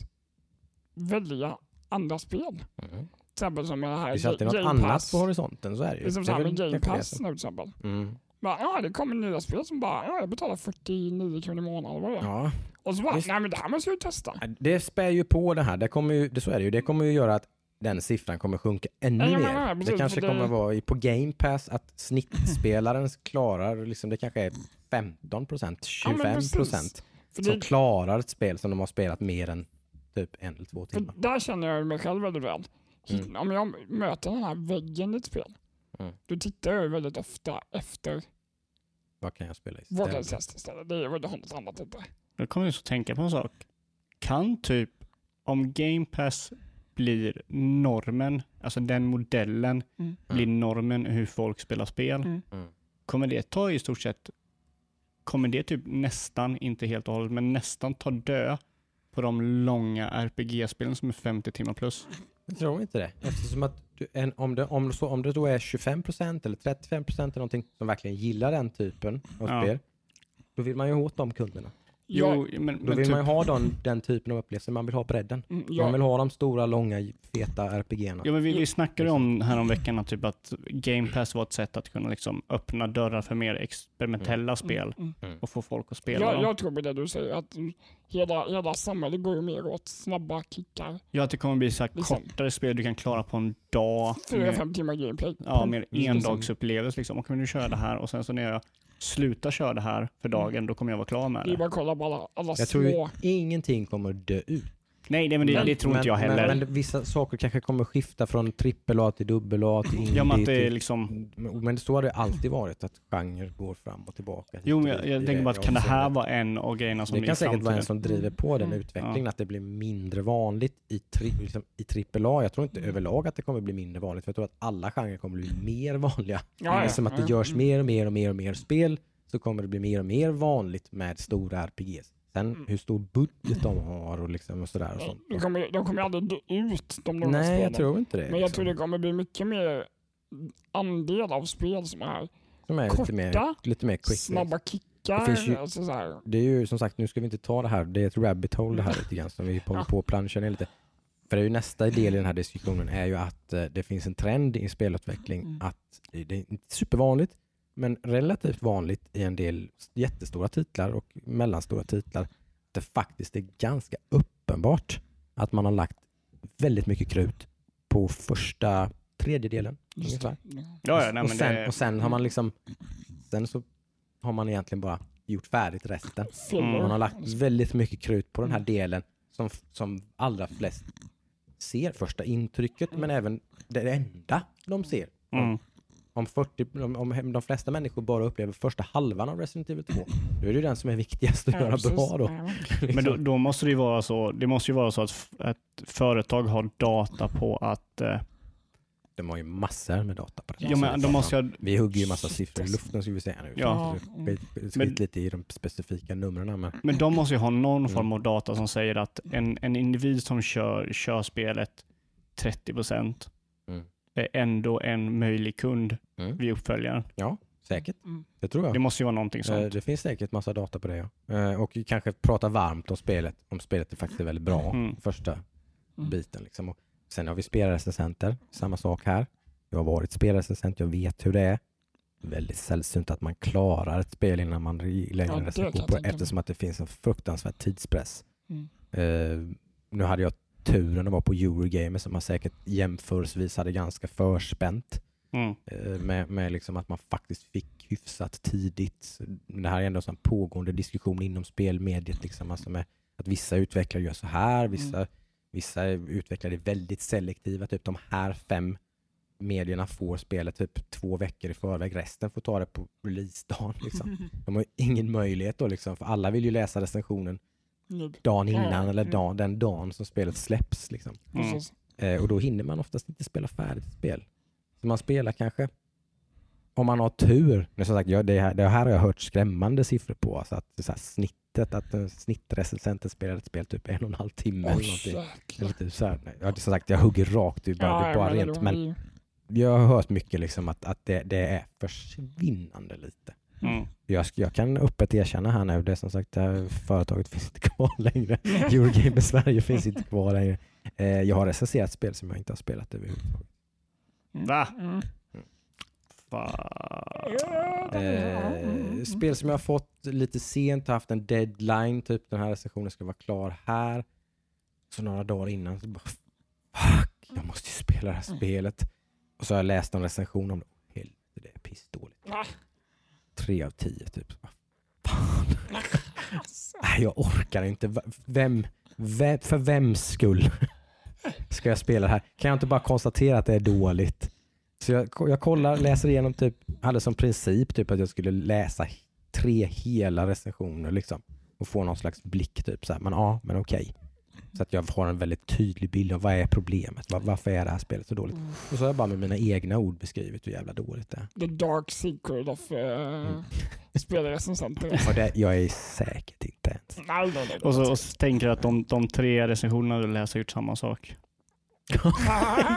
välja andra spel. Till exempel som det här Det alltid något annat på horisonten, så är det Det ju. är som Det är väl med Game det Pass nu till exempel. Mm. Bara, ja, det kommer nya spel som bara, ja, jag betalar 49 kronor i månaden. Vad det är. Ja, Och så bara, Visst. nej men det här måste jag ju testa. Det spär ju på det här. Det, kommer ju, det, så är det, ju. det kommer ju göra att den siffran kommer sjunka ännu Ja, mer. ja, precis, det kanske det- kommer vara på Game Pass att snittspelaren klarar, liksom, det kanske är 15 procent, Ja, men 25 precis. procent För, som det, klarar ett spel som de har spelat mer än typ en eller två för timmar. där känner jag mig själv väldigt väl. Mm. Om jag möter den här väggen i ett spel, Mm. då tittar jag väldigt ofta efter Vad kan jag spela vad kan jag istället? testa istället. Det är väl något annat inte. Då kommer jag just att tänka på en sak. Kan typ, om Game Pass blir normen, alltså den modellen Mm. blir normen hur folk spelar spel, Mm. Mm. kommer det ta i stort sett, kommer det typ nästan, inte helt och hållet, men nästan ta dö på de långa RPG-spelen som är 50 timmar plus? Jag tror inte det. Eftersom att du, en, om, det, om, så, om det då är 25% eller 35% eller någonting som verkligen gillar den typen av Ja. spel, då vill man ju åt de kunderna. Jo, Jag, men, Då men vill typ, man ju ha den, den typen av upplevelser. Man vill ha bredden. mm, Man jag, vill ha de stora, långa, feta RPG-erna. Ja, men vi, vi snackade om här om veckan att, typ att Game Pass var ett sätt att kunna liksom öppna dörrar för mer experimentella spel mm, mm. och få folk att spela jag, dem. jag tror på det du säger, att mm, hela, hela samhället går ju mer åt snabba kickar. Ja, att det kommer bli så här Liksom. kortare spel du kan klara på en dag. Fyra, Med, fem timmar gameplay. ja, mer Mm. endagsupplevelse liksom. Och kan du köra det här och sen så när jag slutar köra det här för dagen, då kommer jag vara klar med Det är det. bara att kolla på alla, alla Jag tror ju små... ingenting kommer dö ut. Nej, nej men det, Men- det tror men, inte jag heller. Men, men vissa saker kanske kommer skifta från trippel A till dubbel A till indie. ja, men att det är liksom... men så har det alltid varit, att genre går fram och tillbaka. Jo, men jag, jag tänker bara att kan det här vara en av grejerna som Det kan säkert vara en som driver på den Mm. utvecklingen, att det blir mindre vanligt i, tri, liksom, i AAA. Jag tror inte Mm. överlag att det kommer bli mindre vanligt, för jag tror att alla genrer kommer bli mer vanliga. Ja, ja, Eftersom att det ja. görs Mm. mer och mer och mer och mer spel så kommer det bli mer och mer vanligt med stora RPGs. Sen Mm. hur stor budget de har och, liksom och sådär och sånt. De kommer, de kommer aldrig dö ut, de långa Nej, spelen. jag tror inte det. Men jag liksom. tror det kommer bli mycket mer andel av spel som är Som är lite mer, korta, lite mer quick. snabba kickar. Det finns ju- alltså. Det är ju som sagt, nu ska vi inte ta det här, det är ett rabbit hole det här lite grann som vi håller Ja. på att plancha ner lite. För det är ju nästa del i den här diskussionen är ju att eh, det finns en trend i spelutveckling Mm. att det är inte supervanligt men relativt vanligt i en del jättestora titlar och mellanstora titlar. Det faktiskt är ganska uppenbart att man har lagt väldigt mycket krut på första tredjedelen. Just ungefär. det. Ja. Ja, nej, och, sen, det, och sen har man liksom sen så har man egentligen bara gjort färdigt resten. Filler. Man har lagt väldigt mycket krut på den här Mm. delen som, som allra flest ser första intrycket Mm. men även det enda de ser. mm. Om, 40, om, om de flesta människor bara upplever första halvan av Resident Evil 2, då är det ju den som är viktigast att Ja, göra precis. bra då. Ja. Liksom. Men då, då måste det ju vara så, det måste ju vara så att ett företag har data på att, eh, De har ju massor med data på det. ja men de måste ha, Vi hugger ju massa siffror i luften ska vi säga nu. Ja. Så Skit, skit Men- lite i de specifika numren men men de måste ju ha någon Mm. form av data som säger att en, en individ som kör, kör spelet 30% Mm. Är ändå en möjlig kund Mm. vid uppföljaren. ja, säkert. Mm. Det tror jag. Det måste ju vara någonting Eh, sånt. Det finns säkert massa data på det ja. Eh, Och kanske prata varmt om spelet, om spelet är faktiskt väldigt bra, Mm. första Mm. biten. Liksom. Och sen har vi spelrecensenter, samma sak här. Jag har varit spelrecensent, jag vet hur det är. Väldigt sällsynt att man klarar ett spel innan man lägger Ja, en recension på det, eftersom att det finns en fruktansvärd tidspress. Mm. Eh, nu hade jag turen att vara på Eurogamer som man säkert jämförelsevis hade ganska förspänt Mm. eh, med, med liksom att man faktiskt fick hyfsat tidigt. Det här är ändå en pågående diskussion inom spelmediet. Liksom, alltså med att vissa utvecklare gör så här, vissa, Mm. vissa utvecklare är väldigt selektiva. Typ de här fem medierna får spelet typ två veckor i förväg. Resten får ta det på releasedagen. Liksom. [LAUGHS] De har ingen möjlighet då, liksom, för alla vill ju läsa recensionen. Dagen Ja, innan eller mm. dag, den dagen som spelet släpps. Liksom. Mm. Eh, och då hinner man oftast inte spela färdigt spel. Så man spelar kanske, om man har tur, men som sagt, jag, det, här, det här har jag hört skrämmande siffror på, alltså att så här snittet, att uh, snittrecensenten spelar ett spel typ en och en halv timme eller någonting. jäklar. Eller typ så här, nej, ja, som sagt, jag hugger rakt, är bara, är bara rent, men jag har hört mycket liksom att, att det, det är försvinnande lite. Mm. Jag, jag kan öppet erkänna här nu, det är som sagt, det här företaget [LAUGHS] finns inte kvar längre. [LAUGHS] Eurogamer Sverige finns inte kvar längre. Eh, jag har recenserat spel som jag inte har spelat överhuvudtaget. Va? Mm. Fan. Eh, spel som jag har fått lite sent, haft en deadline, typ den här recensionen ska vara klar här. Så några dagar innan så bara fuck, jag måste ju spela det här Mm. spelet. Och så har jag läst en recension om det. Helvete, det är pissdåligt. Tre av tio typ. Fan. alltså. Nej, jag orkar inte. Vem, vem, för vems skull ska jag spela det här? Kan jag inte bara konstatera att det är dåligt? Så jag, jag kollar, läser igenom, typ, hade som princip typ att jag skulle läsa tre hela recensioner liksom och få någon slags blick typ så här. Men ja, men okej. Så att jag har en väldigt tydlig bild av vad är problemet? Var, varför är det här spelet så dåligt? Och så har jag bara med mina egna ord beskrivit hur jävla dåligt det är. The dark secret of uh, Mm. [LAUGHS] spelrecensenter. Och det, jag är säkert inte ens. Nej, nej, nej. Och så, och så tänker jag att de, de tre recensionerna du läser har gjort samma sak. [LAUGHS]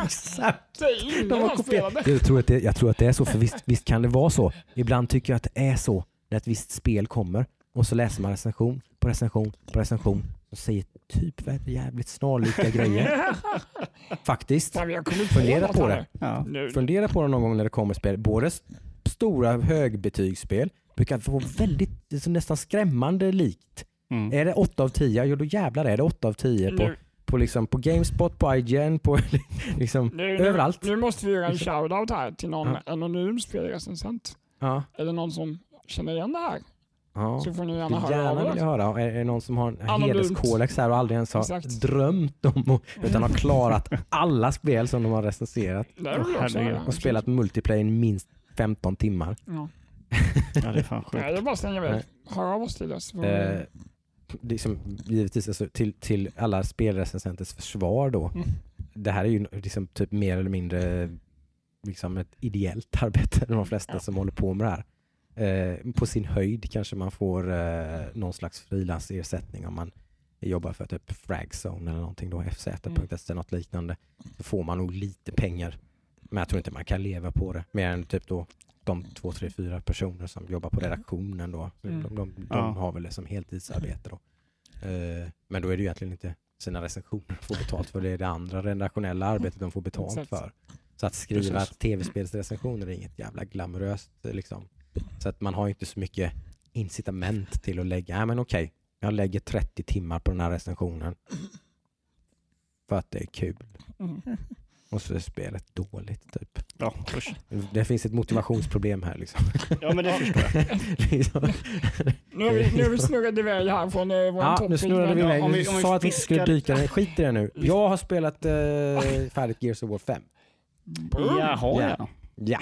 Exakt! Är ingen De har kopierat. Jag tror, att det, jag tror att det är så, för visst, visst kan det vara så. Ibland tycker jag att det är så när ett visst spel kommer och så läser man recension på recension på recension och säger typ väldigt jävligt snarlika [LAUGHS] grejer. Faktiskt. Fundera på det. Ja. Nu. Fundera på det någon gång när det kommer spel. Både stora högbetygsspel brukar få väldigt, nästan skrämmande likt. Mm. Är det 8 av 10, ja då jävlar är det 8 av 10 på, Nu, på, liksom, på Gamespot, på IGN, på [LAUGHS] liksom nu, överallt. Nu, nu måste vi göra en shoutout här till någon Ja. anonym spelrecensent. Ja. Är det någon som känner igen det här ja. så får ni gärna höra gärna av vilja er. höra. Är det någon som har en Anonymt. hederskodex här och aldrig ens har Exakt. drömt om och, utan har klarat alla spel som de har recenserat Det vill också Herregud. och spelat multiplayer i minst 15 timmar. Ja. ja, [LAUGHS] det är fan Nej, sjukt. det är bara att slänga iväg. Nej. Hör av oss till oss. Eh, det är som, givetvis alltså, till, till alla spelrecensenters försvar då. Mm. Det här är ju liksom typ mer eller mindre liksom ett ideellt arbete, de flesta Ja. som håller på med det här. Eh, på sin höjd kanske man får eh, någon slags frilansersättning om man jobbar för typ Fragzone eller någonting då, fz.se, något liknande. Så får man nog lite pengar. Men jag tror inte man kan leva på det. Mer än typ då de två, tre, fyra personer som jobbar på redaktionen då. Mm. De, de, de Ja. har väl det som heltidsarbete då. Eh, men då är det ju egentligen inte sina recensioner får betalt för, det är det andra redaktionella arbetet de får betalt Exakt. för. Så att skriva tv-spelsrecensioner är inget jävla glamoröst liksom. Så att man har inte så mycket incitament till att lägga, nej men okej, jag lägger 30 timmar på den här recensionen. För att det är kul. Mm. Och så är spelet dåligt typ. Ja. Det finns ett motivationsproblem här liksom. ja, men det förstår jag. liksom. Nu har vi, nu har vi snurrat iväg här från uh, vår Ja, nu snurrade vi iväg. Om vi- om vi sa att vi skulle dyka ner. Skit i det nu. Jag har spelat eh, färdigt Gears of War 5. Jaha, Ja. ja.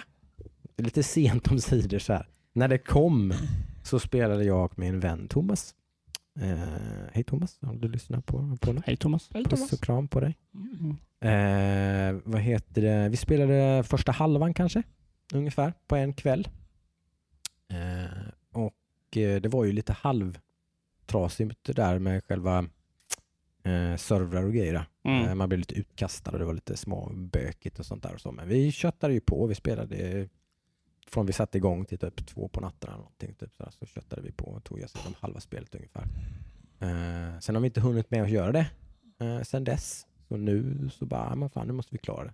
Lite sent om sidor så här. När det kom så spelade jag med en vän Thomas. Eh, hej Thomas, om du lyssnar på, på. Hej Thomas. Hej Puss och kram på dig. Mm. Eh, vad heter det? Vi spelade första halvan kanske, ungefär, på en kväll. Eh, och eh, det var ju lite halvtrasigt där med själva eh, servrar och grejer. Eh, Mm. man blev lite utkastad och det var lite småbökigt och sånt där. Och så. Men vi köttade ju på. Vi spelade från vi satte igång till typ två på natten eller någonting. Typ så, så köttade vi på och tog oss igenom halva spelet ungefär. Eh, sen har vi inte hunnit med att göra det eh, sen dess. Så nu så bara, ah, men fan nu måste vi klara det.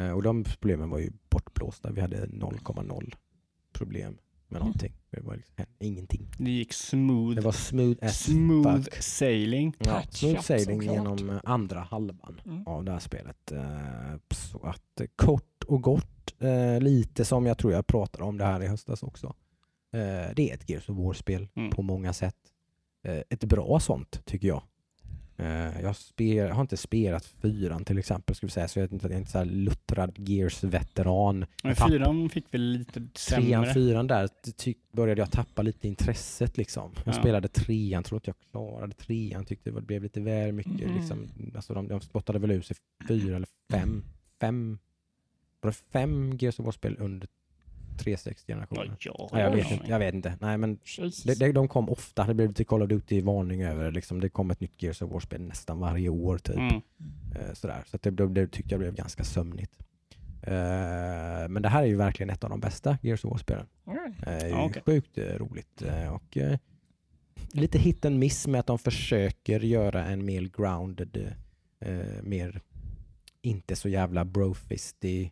Eh, och de problemen var ju bortblåsta. Vi hade 0,0 problem med någonting. Det var liksom ingenting. Det gick smooth. Det var smooth as smooth fuck. sailing. Ja, smooth sailing såklart. genom eh, andra halvan Mm. av det här spelet. Eh, Så att eh, kort och gott, eh, lite som jag tror jag pratade om det här i höstas också. Eh, Det är ett Gears of War-spel Mm. på många sätt. Eh, Ett bra sånt tycker jag. Eh, Jag, spel, jag har inte spelat fyran till exempel, vi säga, så jag är inte, jag är inte så luttrad Gears-veteran. Men fyran fick väl lite Trean, sämre. fyran där ty- började jag tappa lite intresset liksom. Jag Ja. spelade trean, tror inte jag klarade trean, tyckte det blev lite väl mycket Mm. liksom. Alltså de, de spottade väl ut sig fyra eller fem, fem, var det fem Gears of War-spel under 360-generationen? Ja, ja, Ja, jag, vet inte, jag vet inte. Nej men det, det, de kom ofta, det blev lite Call of Duty-varning över det. Liksom. Det kom ett nytt Gears of War-spel nästan varje år typ. Mm. Eh, sådär. Så det, det, det tyckte jag blev ganska sömnigt. Eh, men det här är ju verkligen ett av de bästa Gears of War-spelen. Ju Ja, okej. sjukt eh, roligt. eh, Och eh, lite hit and miss med att de försöker göra en mer grounded, eh, mer inte så jävla brofisty eh,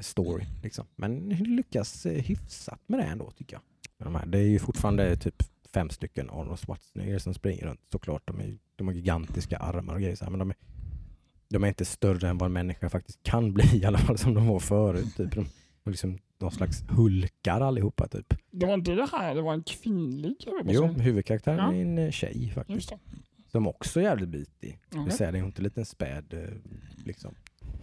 story. Liksom. Men lyckas eh, hyfsat med det ändå tycker jag. De här. Det är ju fortfarande typ fem stycken Arnold Schwarzenegger som springer runt såklart. De, är, de har gigantiska armar och grejer så här, men de är, de är inte större än vad en människa faktiskt kan bli i alla fall som de var förut. Typ. De är liksom någon slags hulkar allihopa typ. Det var inte det här, det var en kvinnlig Jo, huvudkaraktären Ja. är en eh, tjej faktiskt. det. Som också är jävligt bitig. Det Mhm. vill säga det är inte en liten späd, eh, liksom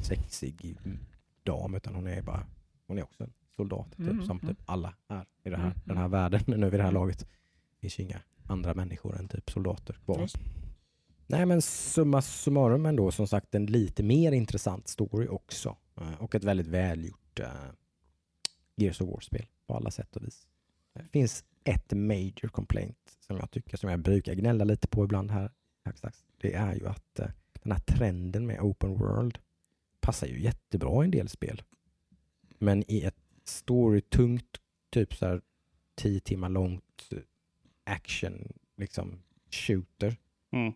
sexig mm, dam utan hon är bara, hon är också en soldat typ, Mm, som mm. typ alla är i det här, Mm, den här världen [LAUGHS] nu vid det här laget. Det finns ju inga andra människor än typ soldater kvar. Just. Nej men summa summarum ändå som sagt en lite mer intressant story också. Eh, Och ett väldigt välgjort uh, Gears of War-spel på alla sätt och vis. Det finns ett major complaint som jag tycker, som jag brukar gnälla lite på ibland här. Det är ju att eh, den här trenden med open world passar ju jättebra i en del spel. Men i ett storytungt, typ så här 10 timmar långt eh, action, liksom shooter. Mm.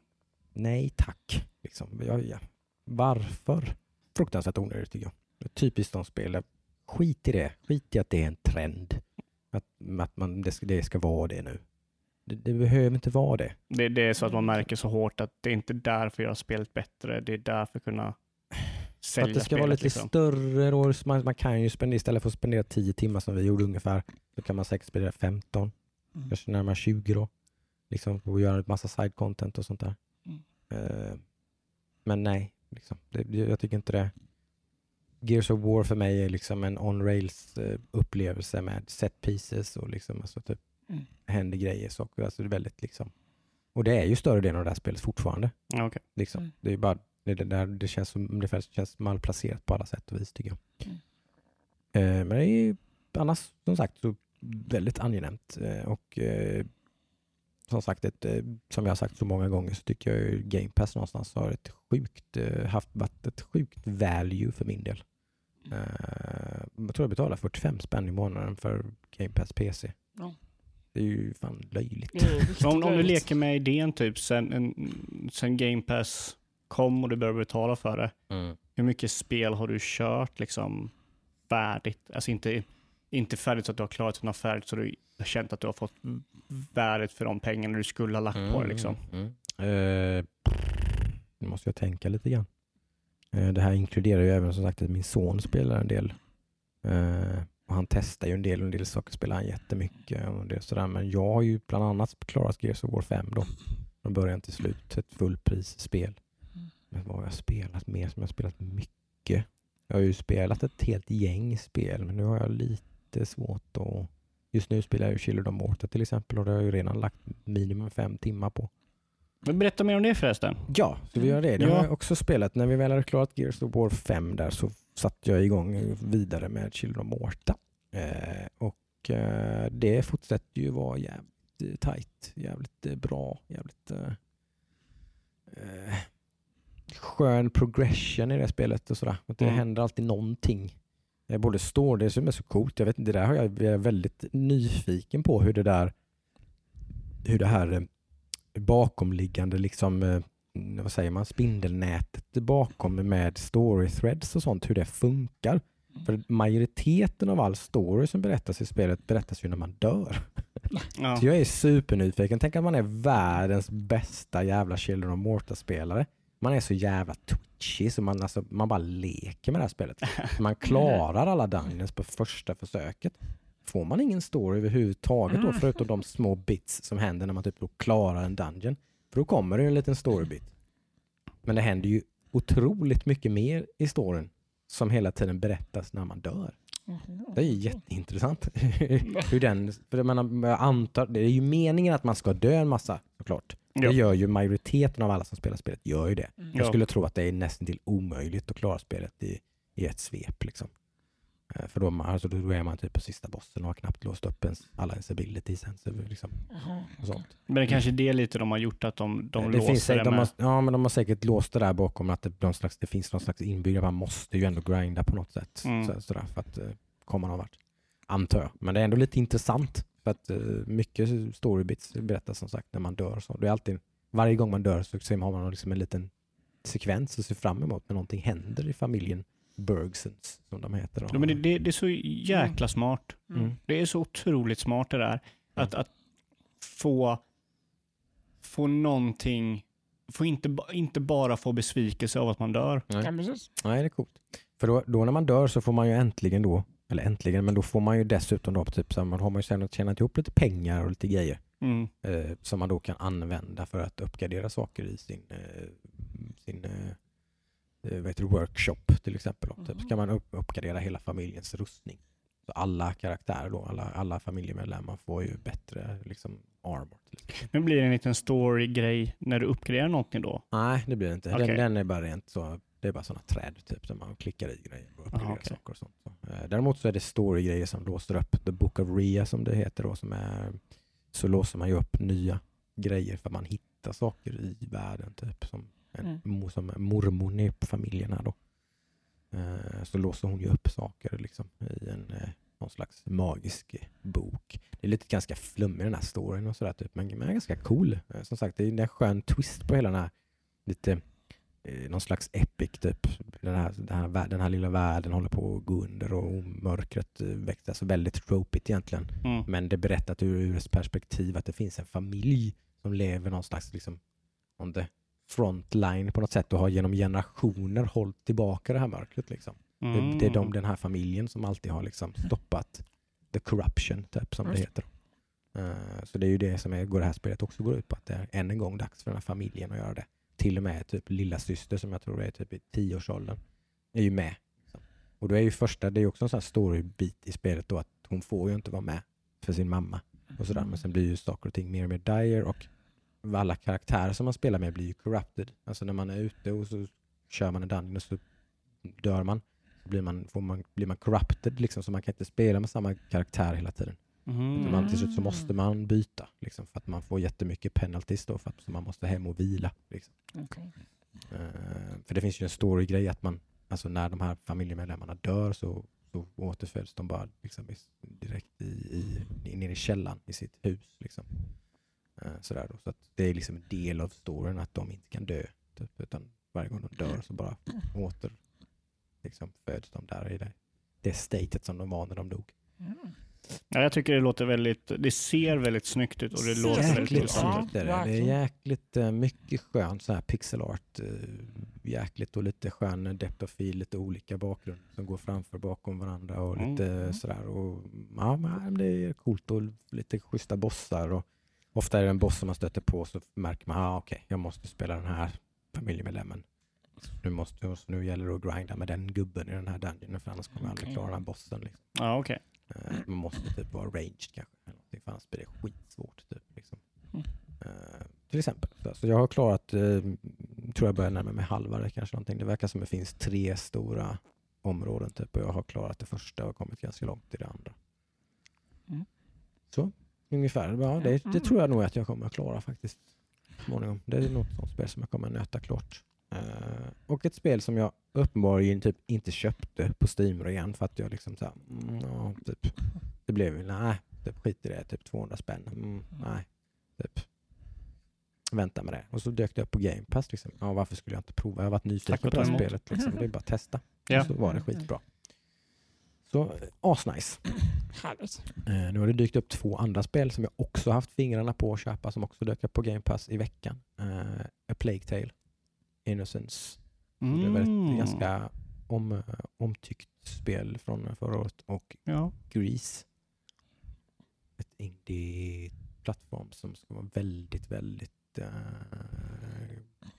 Nej tack. Liksom. Jag, ja. Varför? Fruktansvärt onödigt tycker jag. Typiskt de spel. Skit i det. Skit i att det är en trend. Att, att man, det, ska, det ska vara det nu. Det, det behöver inte vara det. Det, det är så att man märker så hårt att det är inte därför göra spelet bättre. Det är därför kunna För sälja att det ska spelet. vara lite liksom. större då. Man, man kan ju spendera, istället för att spendera 10 timmar som vi gjorde ungefär, så kan man säkert spendera 15, Mm. kanske närmare 20 då. Liksom, och göra en massa side content och sånt där. Mm. Eh, men nej, liksom, det, jag tycker inte det. Gears of War för mig är liksom en on-rails eh, upplevelse med set pieces och liksom, alltså, typ, Mm. händer grejer. Så, alltså, det är väldigt liksom, och det är ju större delen av det här spelet fortfarande. Ja, okej. Liksom. Mm. Det är bara det, det, där, det känns som ungefär känns malplacerat på alla sätt och vis tycker jag. Mm. Eh, men det är ju annars som sagt så väldigt angenämt eh, och eh, som sagt, ett, eh, som jag har sagt så många gånger så tycker jag ju Game Pass någonstans har ett sjukt, eh, haft varit ett sjukt value för min del. Eh, jag tror jag betalar 45 spänn i månaden för Game Pass PC. Ja. Det är ju fan löjligt. Det Så om, om du leker med idén typ sen, en, sen Game Pass kom och du började betala för det. Mm. Hur mycket spel har du kört liksom färdigt? Alltså inte, inte färdigt så att du har klarat utan färdigt så du har känt att du har fått värdet för de pengarna du skulle ha lagt på det. Liksom. Mm. Eh, nu måste jag tänka lite grann. Eh, det här inkluderar ju även som sagt att min son spelar en del. Eh, och han testar ju en del och en del saker spelar han jättemycket. Och det är sådär. Men jag har ju bland annat klarat Gears of War 5 då. Från början till slut. Ett fullprisspel. Men vad har jag spelat mer som jag har spelat mycket? Jag har ju spelat ett helt gäng spel men nu har jag lite svårt att Just nu spelar jag ju Children of Morta till exempel och det har jag ju redan lagt minimum fem timmar på. Berätta mer om det förresten. Ja, ska vi göra det? Det Ja. har jag också spelat. När vi väl hade klarat Gears of War 5 där så satte jag igång vidare med Children of Morta. Eh, och eh, det fortsätter ju vara jävligt tight, jävligt eh, bra, jävligt eh, skön progression i det spelet och sådär. Att det Mm. händer alltid någonting. Eh, både står det som är så coolt. Jag vet inte, det där har jag, jag är väldigt nyfiken på hur det där hur det här eh, bakomliggande liksom eh, vad säger man, spindelnätet bakom med story threads och sånt, hur det funkar. För majoriteten av all story som berättas i spelet berättas ju när man dör. Ja. Så jag är supernyfiken. Tänk att man är världens bästa jävla Children of Morta-spelare. Man är så jävla twitchy så man, alltså, man bara leker med det här spelet. [LAUGHS] Man klarar alla dungeons på första försöket. Får man ingen story överhuvudtaget då, förutom de små bits som händer när man typ då klarar en dungeon. För då kommer det en liten storybit. Men det händer ju otroligt mycket mer i storyn som hela tiden berättas när man dör. Det är ju jätteintressant. [LAUGHS] Hur den, för man, antar, det är ju meningen att man ska dö en massa såklart. Ja. Det gör ju majoriteten av alla som spelar spelet gör ju det. Mm. Jag Ja. skulle tro att det är nästan till omöjligt att klara spelet i, i ett svep. Liksom. Eh, För då, man- alltså, då är man typ på sista bossen och har knappt låst upp ens, alla ens abilities ens. Liksom, och sånt. Men det kanske är det lite de har gjort att de, de det låser finns, det de med. har, ja, men de har säkert låst det där bakom att det, någon slags, det finns någon slags inbyggd, man måste ju ändå grinda på något sätt. Mm. Så, sådär, för att eh, komma någon vart. Antar jag. Men det är ändå lite intressant. För att eh, mycket storybits berättas som sagt när man dör. Så det är alltid, varje gång man dör så ser man, har man liksom en liten sekvens att se fram emot när någonting händer i familjen Bergsons som de heter. Då. Ja, men det, det, är så jäkla smart. Mm. Det är så otroligt smart det där. Att, att få, få någonting, få inte, inte bara få besvikelse av att man dör. Nej. Precis. Nej, det är coolt. För då, då när man dör så får man ju äntligen då, eller äntligen, men då får man ju dessutom då typ så man har man ju sedan tjänat ihop lite pengar och lite grejer Mm. eh, som man då kan använda för att uppgradera saker i sin, eh, sin eh, eh, vad heter det, workshop till exempel. Då. Typ, så kan man upp, uppgradera hela familjens rustning. Så alla karaktärer då, alla, alla familjemedlemmar får ju bättre liksom, armor. Men blir det en liten story-grej när du uppgraderar någonting då? Nej, det blir det inte. Okej. Den, den är bara rent så, det är bara sådana träd typ, där man klickar i grejer och uppgraderar okej. saker och sånt. Så, eh, däremot så är det story-grejer som låser upp The Book of Ria som det heter då, som är, så låser man ju upp nya grejer för att man hittar saker i världen typ. Som, en, Mm. som mormon i familjen här då. Eh, så låser hon ju upp saker liksom i en eh, någon slags magisk bok. Det är lite ganska flummig den här storyn och sådär typ, men, men ganska cool. Som sagt, det är en skön twist på hela den här lite någon slags epic typ. Den här, den, här, den här lilla världen håller på att gå under och mörkret eh, växer. Alltså väldigt tropigt egentligen. Mm. Men det berättat ur, ur ett perspektiv att det finns en familj som lever någon slags liksom, on the frontline på något sätt och har genom generationer hållit tillbaka det här mörkret. Liksom. Det, det är de, Mm. den här familjen som alltid har liksom stoppat the corruption, typ, som det heter. Eh, så det är ju det som är, går det här spelet också går ut på, att det är än en gång dags för den här familjen att göra det. Till och med typ lilla syster som jag tror är typ i tioårsåldern är ju med. Och då är ju första, det är ju också en sån här storybit i spelet då att hon får ju inte vara med för sin mamma och sådär. Men sen blir ju saker och ting mer och mer dire och alla karaktärer som man spelar med blir ju corrupted. Alltså när man är ute och så kör man en dungeon och så dör man. Så blir man, får man, blir man corrupted liksom, så man kan inte spela med samma karaktär hela tiden. Mm. Man, till slut så måste man byta liksom, för att man får jättemycket penalties då för att man måste hem och vila. Liksom. Okej. Eh, för det finns ju en story-grej att man, alltså när de här familjemedlemmarna dör så, så återföds de bara liksom, i, direkt i, i, ner i källan i sitt hus. Liksom. Eh, sådär då. Så att det är liksom en del av storyn att de inte kan dö. Typ, utan varje gång de dör så bara åter liksom, föds de där i det, det statet som de var när de dog. Mm. Ja, jag tycker det låter väldigt, det ser väldigt snyggt ut och det låter väldigt. Ja, snyggt är det. Är jäkligt eh, mycket skön så här pixel art. eh, Jäkligt och lite skön depth of field, lite olika bakgrund som går framför bakom varandra och Mm. lite sådär. Och, ja, men det är coolt och lite schyssta bossar. Och ofta är det en boss som man stöter på så märker man, ah, okej, jag måste spela den här familjemedlemmen. Nu, måste, så nu gäller det att grinda med den gubben i den här dungeonen för annars kommer jag aldrig klara den här bossen. Liksom. Ja, okej. Eh, Man måste typ vara ranged kanske. Eller för annars blir det skitsvårt. Typ, liksom. Mm. Eh, till exempel. Så, jag har klarat, eh, tror jag börjar närma mig halva det kanske. Någonting. Det verkar som det finns tre stora områden typ, och jag har klarat det första och kommit ganska långt i det andra. Mm. Så ungefär. Ja, det, det tror jag nog att jag kommer att klara faktiskt. Småningom. Det är något sånt spel som jag kommer att nöta klart. Eh, och ett spel som jag uppenbarligen typ inte köpte på Steam-rean för att jag liksom så här, mm, ja, typ, det blev ju, nej, typ skit i det, typ 200 spänn. Mm, nej, typ. Vänta med det. Och så dök det upp på Game Pass. Liksom. Ja, varför skulle jag inte prova? Jag har varit nyfiken på det här ta emot. spelet. Liksom. Det är bara att testa. Ja. Och så var det skitbra. Så eh, asnice. Härligt. Eh, nu har det dykt upp två andra spel som jag också haft fingrarna på att köpa som också dök upp på Game Pass i veckan. Eh, A Plague Tale, Innocence. Det är väl ett Mm. ganska om, eh, omtyckt spel från förra året och Ja. Grease. Ett indie-plattform som ska vara väldigt, väldigt eh,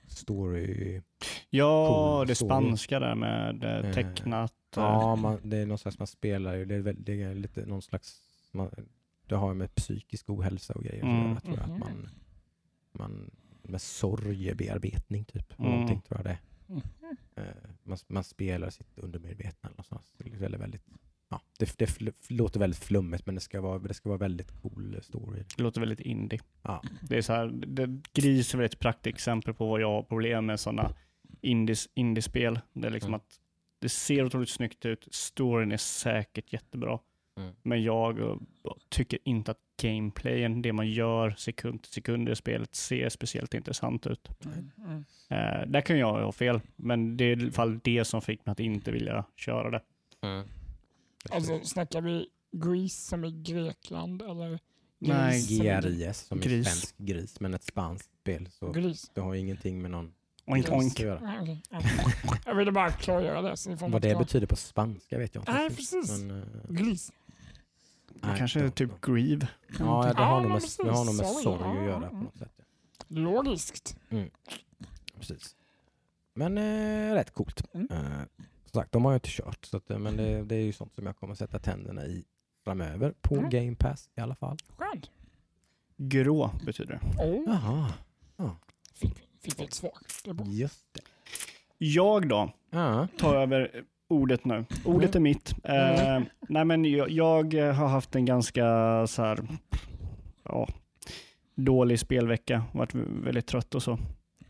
story... Ja, Cool det story. spanska där med eh, tecknat. eh, Ja, man, det är någon slags, man spelar ju, det är, väl, det är lite någon slags, man, det har ju med psykisk ohälsa och grejer att Mm. göra, tror jag. Att Mhm. man, man, med sorgebearbetning typ, Mm. någonting tror jag det. Mhm. Eh, man, man spelar sitt undermedvetna någonstans. Det, är väldigt, väldigt, ja, det, det låter väldigt flummigt men det ska vara, det ska vara väldigt cool story. Det låter väldigt indie. Ja. Det är så här, det, Gris är väl ett praktexempel på vad jag har problem med sådana indies, indiespel. Det är liksom Mm. att det ser otroligt snyggt ut, storyn är säkert jättebra. Mm. Men jag eh, tycker inte att gameplayen, det man gör sekund till sekund i spelet, ser speciellt intressant ut. Mm. Mm. Eh, där kan jag ha fel, men det är i alla fall det som fick mig att inte vilja köra det. Mm. Alltså snackar vi Greece som i Grekland eller Nej, Gris som i- GRIS som är Gris. svensk gris, men ett spanskt spel. Så Greece? det har ju ingenting med någon Oink, Gris. oink. Jag ville bara klargöra det. Så ni får Vad det betyder på spanska vet jag inte. Nej, precis. Men, eh, nej, Kanske typ Grieve. Ja, det har, Ja, nog med, det har nog med sorg att ja, göra på ja. något sätt. ja. Logiskt. Precis. Men eh, rätt coolt. Mm. Eh, som sagt, de har jag inte kört, så att, eh, men det, det är ju sånt som jag kommer sätta tänderna i framöver. På Mm. Game Pass i alla fall. Skönt. Grå betyder det. Oh, Jaha, fick, fick vi ett svar. Just det. Jag då, Ja. tar över ordet nu. Ordet är mitt. Eh, nej men jag, jag har haft en ganska så här, ja, dålig spelvecka, varit väldigt trött och så.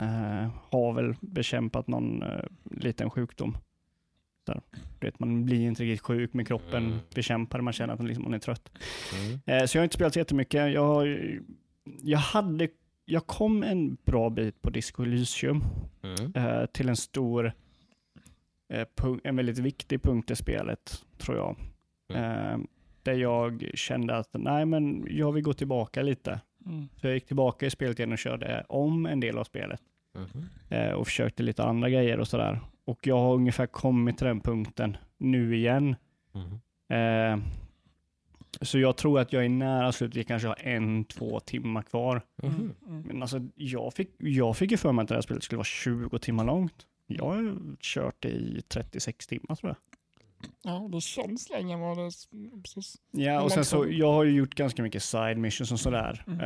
Eh, har väl bekämpat någon eh, liten sjukdom. Du vet, man blir inte riktigt sjuk med kroppen, Mm. bekämpar man känner att man, liksom, man är trött. Mm. Eh, så jag har inte spelat så jättemycket. Jag, har, jag, hade, jag kom en bra bit på Disco Elysium Mm. eh, till en stor, en väldigt viktig punkt i spelet, tror jag. Eh, där jag kände att nej, men jag vill gå tillbaka lite. Mm. Så jag gick tillbaka i spelet igen och körde om en del av spelet eh, och försökte lite andra grejer och sådär. Och jag har ungefär kommit till den punkten nu igen. Mhm. Eh, så jag tror att jag är nära slutet, jag kanske har en, två timmar kvar. Mhm. Mm. Men alltså, jag fick, jag fick ju för mig att det här spelet skulle vara 20 timmar långt. Jag har kört det i 36 timmar tror jag. Ja, det känns länge vad det... Precis. Ja, och sen så, jag har ju gjort ganska mycket side missions och sådär. Mm.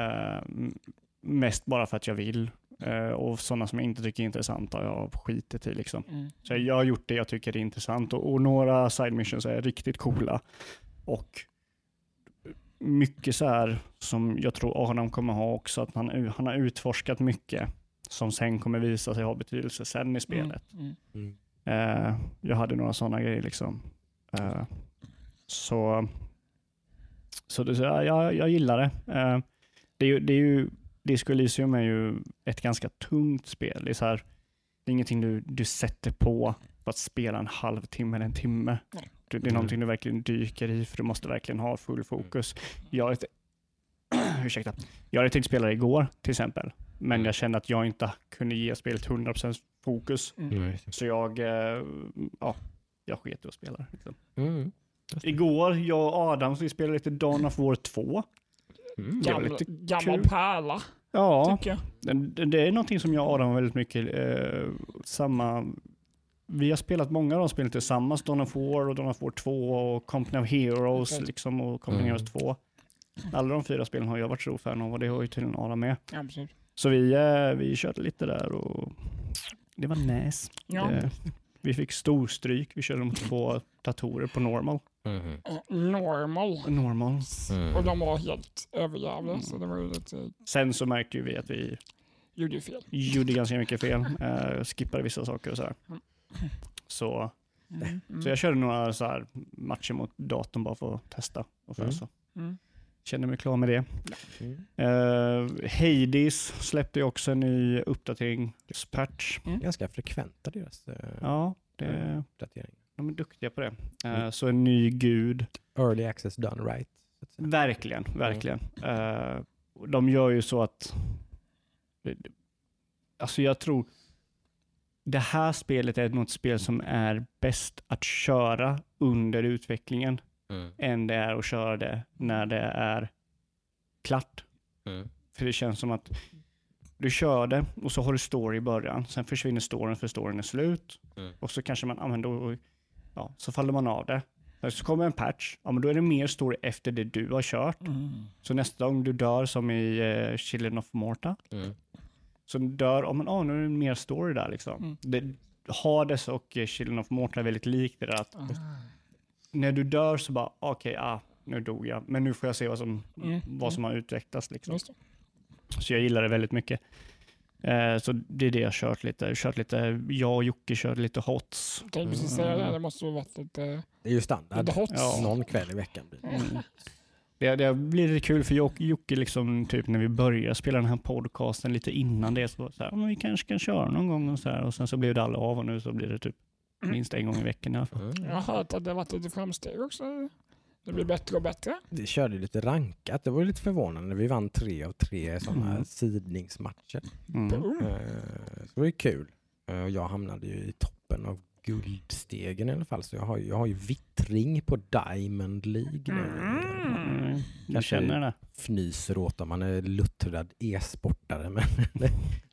M- mest bara för att jag vill. Eh, och sådana som jag inte tycker är intressanta har jag skitit i liksom. Mm. Så jag har gjort det jag tycker är intressant och, och några side missions är riktigt coola. Och mycket så här som jag tror Adam kommer ha också, att han, han har utforskat mycket som sen kommer visa sig ha betydelse sen i spelet. Mm. Mm. Eh, jag hade några sådana grejer liksom. Eh, så så det, så jag, jag, jag gillar det. Eh, det, är ju, det är ju, Disco Elysium är ju ett ganska tungt spel. Det är, så här, det är ingenting du, du sätter på för att spela en halvtimme eller en timme. Nej. Det, det är Mm. någonting du verkligen dyker i för du måste verkligen ha full fokus. Jag, har ett, [CLEARS THROAT] ursäkta. jag hade tänkt spela det igår till exempel, men Mm. jag kände att jag inte kunde ge spelet 100% fokus. Mm. Mm. Så jag, eh, ja, jag sket i att spela. Liksom. Mm. Igår, jag och Adam, så vi spelade lite Dawn of War 2. Mm. Gamla, lite gammal pärla, Ja, det, det är någonting som jag och Adam har väldigt mycket eh, samma... Vi har spelat många av de spelen tillsammans, Dawn of War och Dawn of War 2 och Company of Heroes Okej. liksom, och Company Mm. of Heroes 2. Alla de fyra spelen har jag varit stor fan av och det har ju tydligen Adam med. Absolut. Så vi, eh, vi körde lite där och det var nice. Ja. Eh, vi fick storstryk, vi körde mot två datorer på normal. Eh, Normal. Normal. Mm. Och de var helt överjävliga, så det var ju lite... Sen så märkte vi att vi Gjorde fel. gjorde ganska mycket fel. Skippade vissa saker och sådär. Mm. Så, Mm. så jag körde några så här matcher mot datorn bara för att testa. Och för Mm. så. Mm. Kände mig klar med det. Mm. Uh, Hades släppte ju också en ny uppdatering, patch. Ganska frekventa deras eh, Ja, det, uppdateringar. de är duktiga på det. Eh, Mm. Så en ny gud. Early access done right. Verkligen, verkligen. Eh, de gör ju så att... Alltså jag tror... Det här spelet är nog ett spel som är bäst att köra under utvecklingen Mm. än det är att köra det när det är klart. Mm. För det känns som att du kör det och så har du story i början. Sen försvinner storyn för storyn är slut. Mm. Och så kanske man, ja men då, ja, så faller man av det. Så kommer en patch, ja men då är det mer story efter det du har kört. Mm. Så nästa gång du dör som i uh, Children of Morta, Mm. så dör, oh, men, oh, nu är det mer story där liksom. Mm. Det, Hades och eh, Children of Morta är väldigt likt det där att Ah. När du dör så bara, okej, ah, nu dog jag, men nu får jag se vad som, Mm. vad som har utvecklats liksom. Så jag gillar det väldigt mycket. Eh, så det är det jag har kört lite. Jag kört lite, jag och Jocke körde lite hots. Jag precis säga det, det måste ha varit lite, Det är ju standard. lite hot. Ja. Någon kväll i veckan blir det. Mm. Det, det blir lite kul för Joc- Jocke, liksom, typ när vi började spela den här podcasten lite innan det, så var det så här, "Ja, men vi kanske kan köra någon gång och så här. Och sen så blev det aldrig av och nu så blir det typ minst en gång i veckan i alla fall. Mm. Jag har hört att det har varit lite framsteg också. Det blir bättre och bättre. Vi körde lite rankat. Det var lite förvånande. Vi vann tre av tre sådana Mm. sidningsmatcher. Mm. Eh, Så det var ju kul. Eh, och Jag hamnade ju i toppen av guldstegen i alla fall. Så jag har, ju- jag har ju vittring på Diamond League nu. Mm. Jag känner det. Fnyser åt om man är luttrad e-sportare. Men,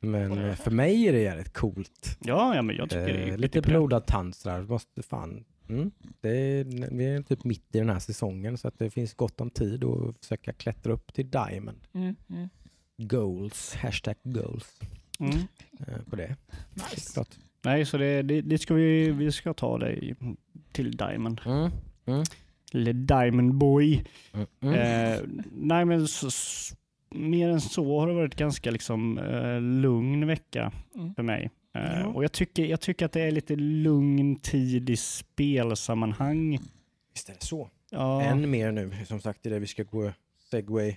[LAUGHS] men eh, för mig är det jävligt coolt. Ja, ja, men jag tycker det Eh, är lite skitkul. blodad tand sådär. Måste fan. Mm. Det är, vi är typ mitt i den här säsongen så att det finns gott om tid att försöka klättra upp till Diamond. Mm, mm. Goals, hashtag goals Mm. eh, på det. Nice. Klart. Nej, så det, det, det ska vi, vi ska ta dig till Diamond. Mm. Mm. Eller Diamond Boy. Mm. Mm. Eh, nej, men så, mer än så har det varit ganska liksom, eh, lugn vecka Mm. för mig. Eh. Och jag tycker, jag tycker att det är lite lugn tid i spelsammanhang. Visst är det så. Ja, Än mer nu. Som sagt, det är det vi ska gå segway.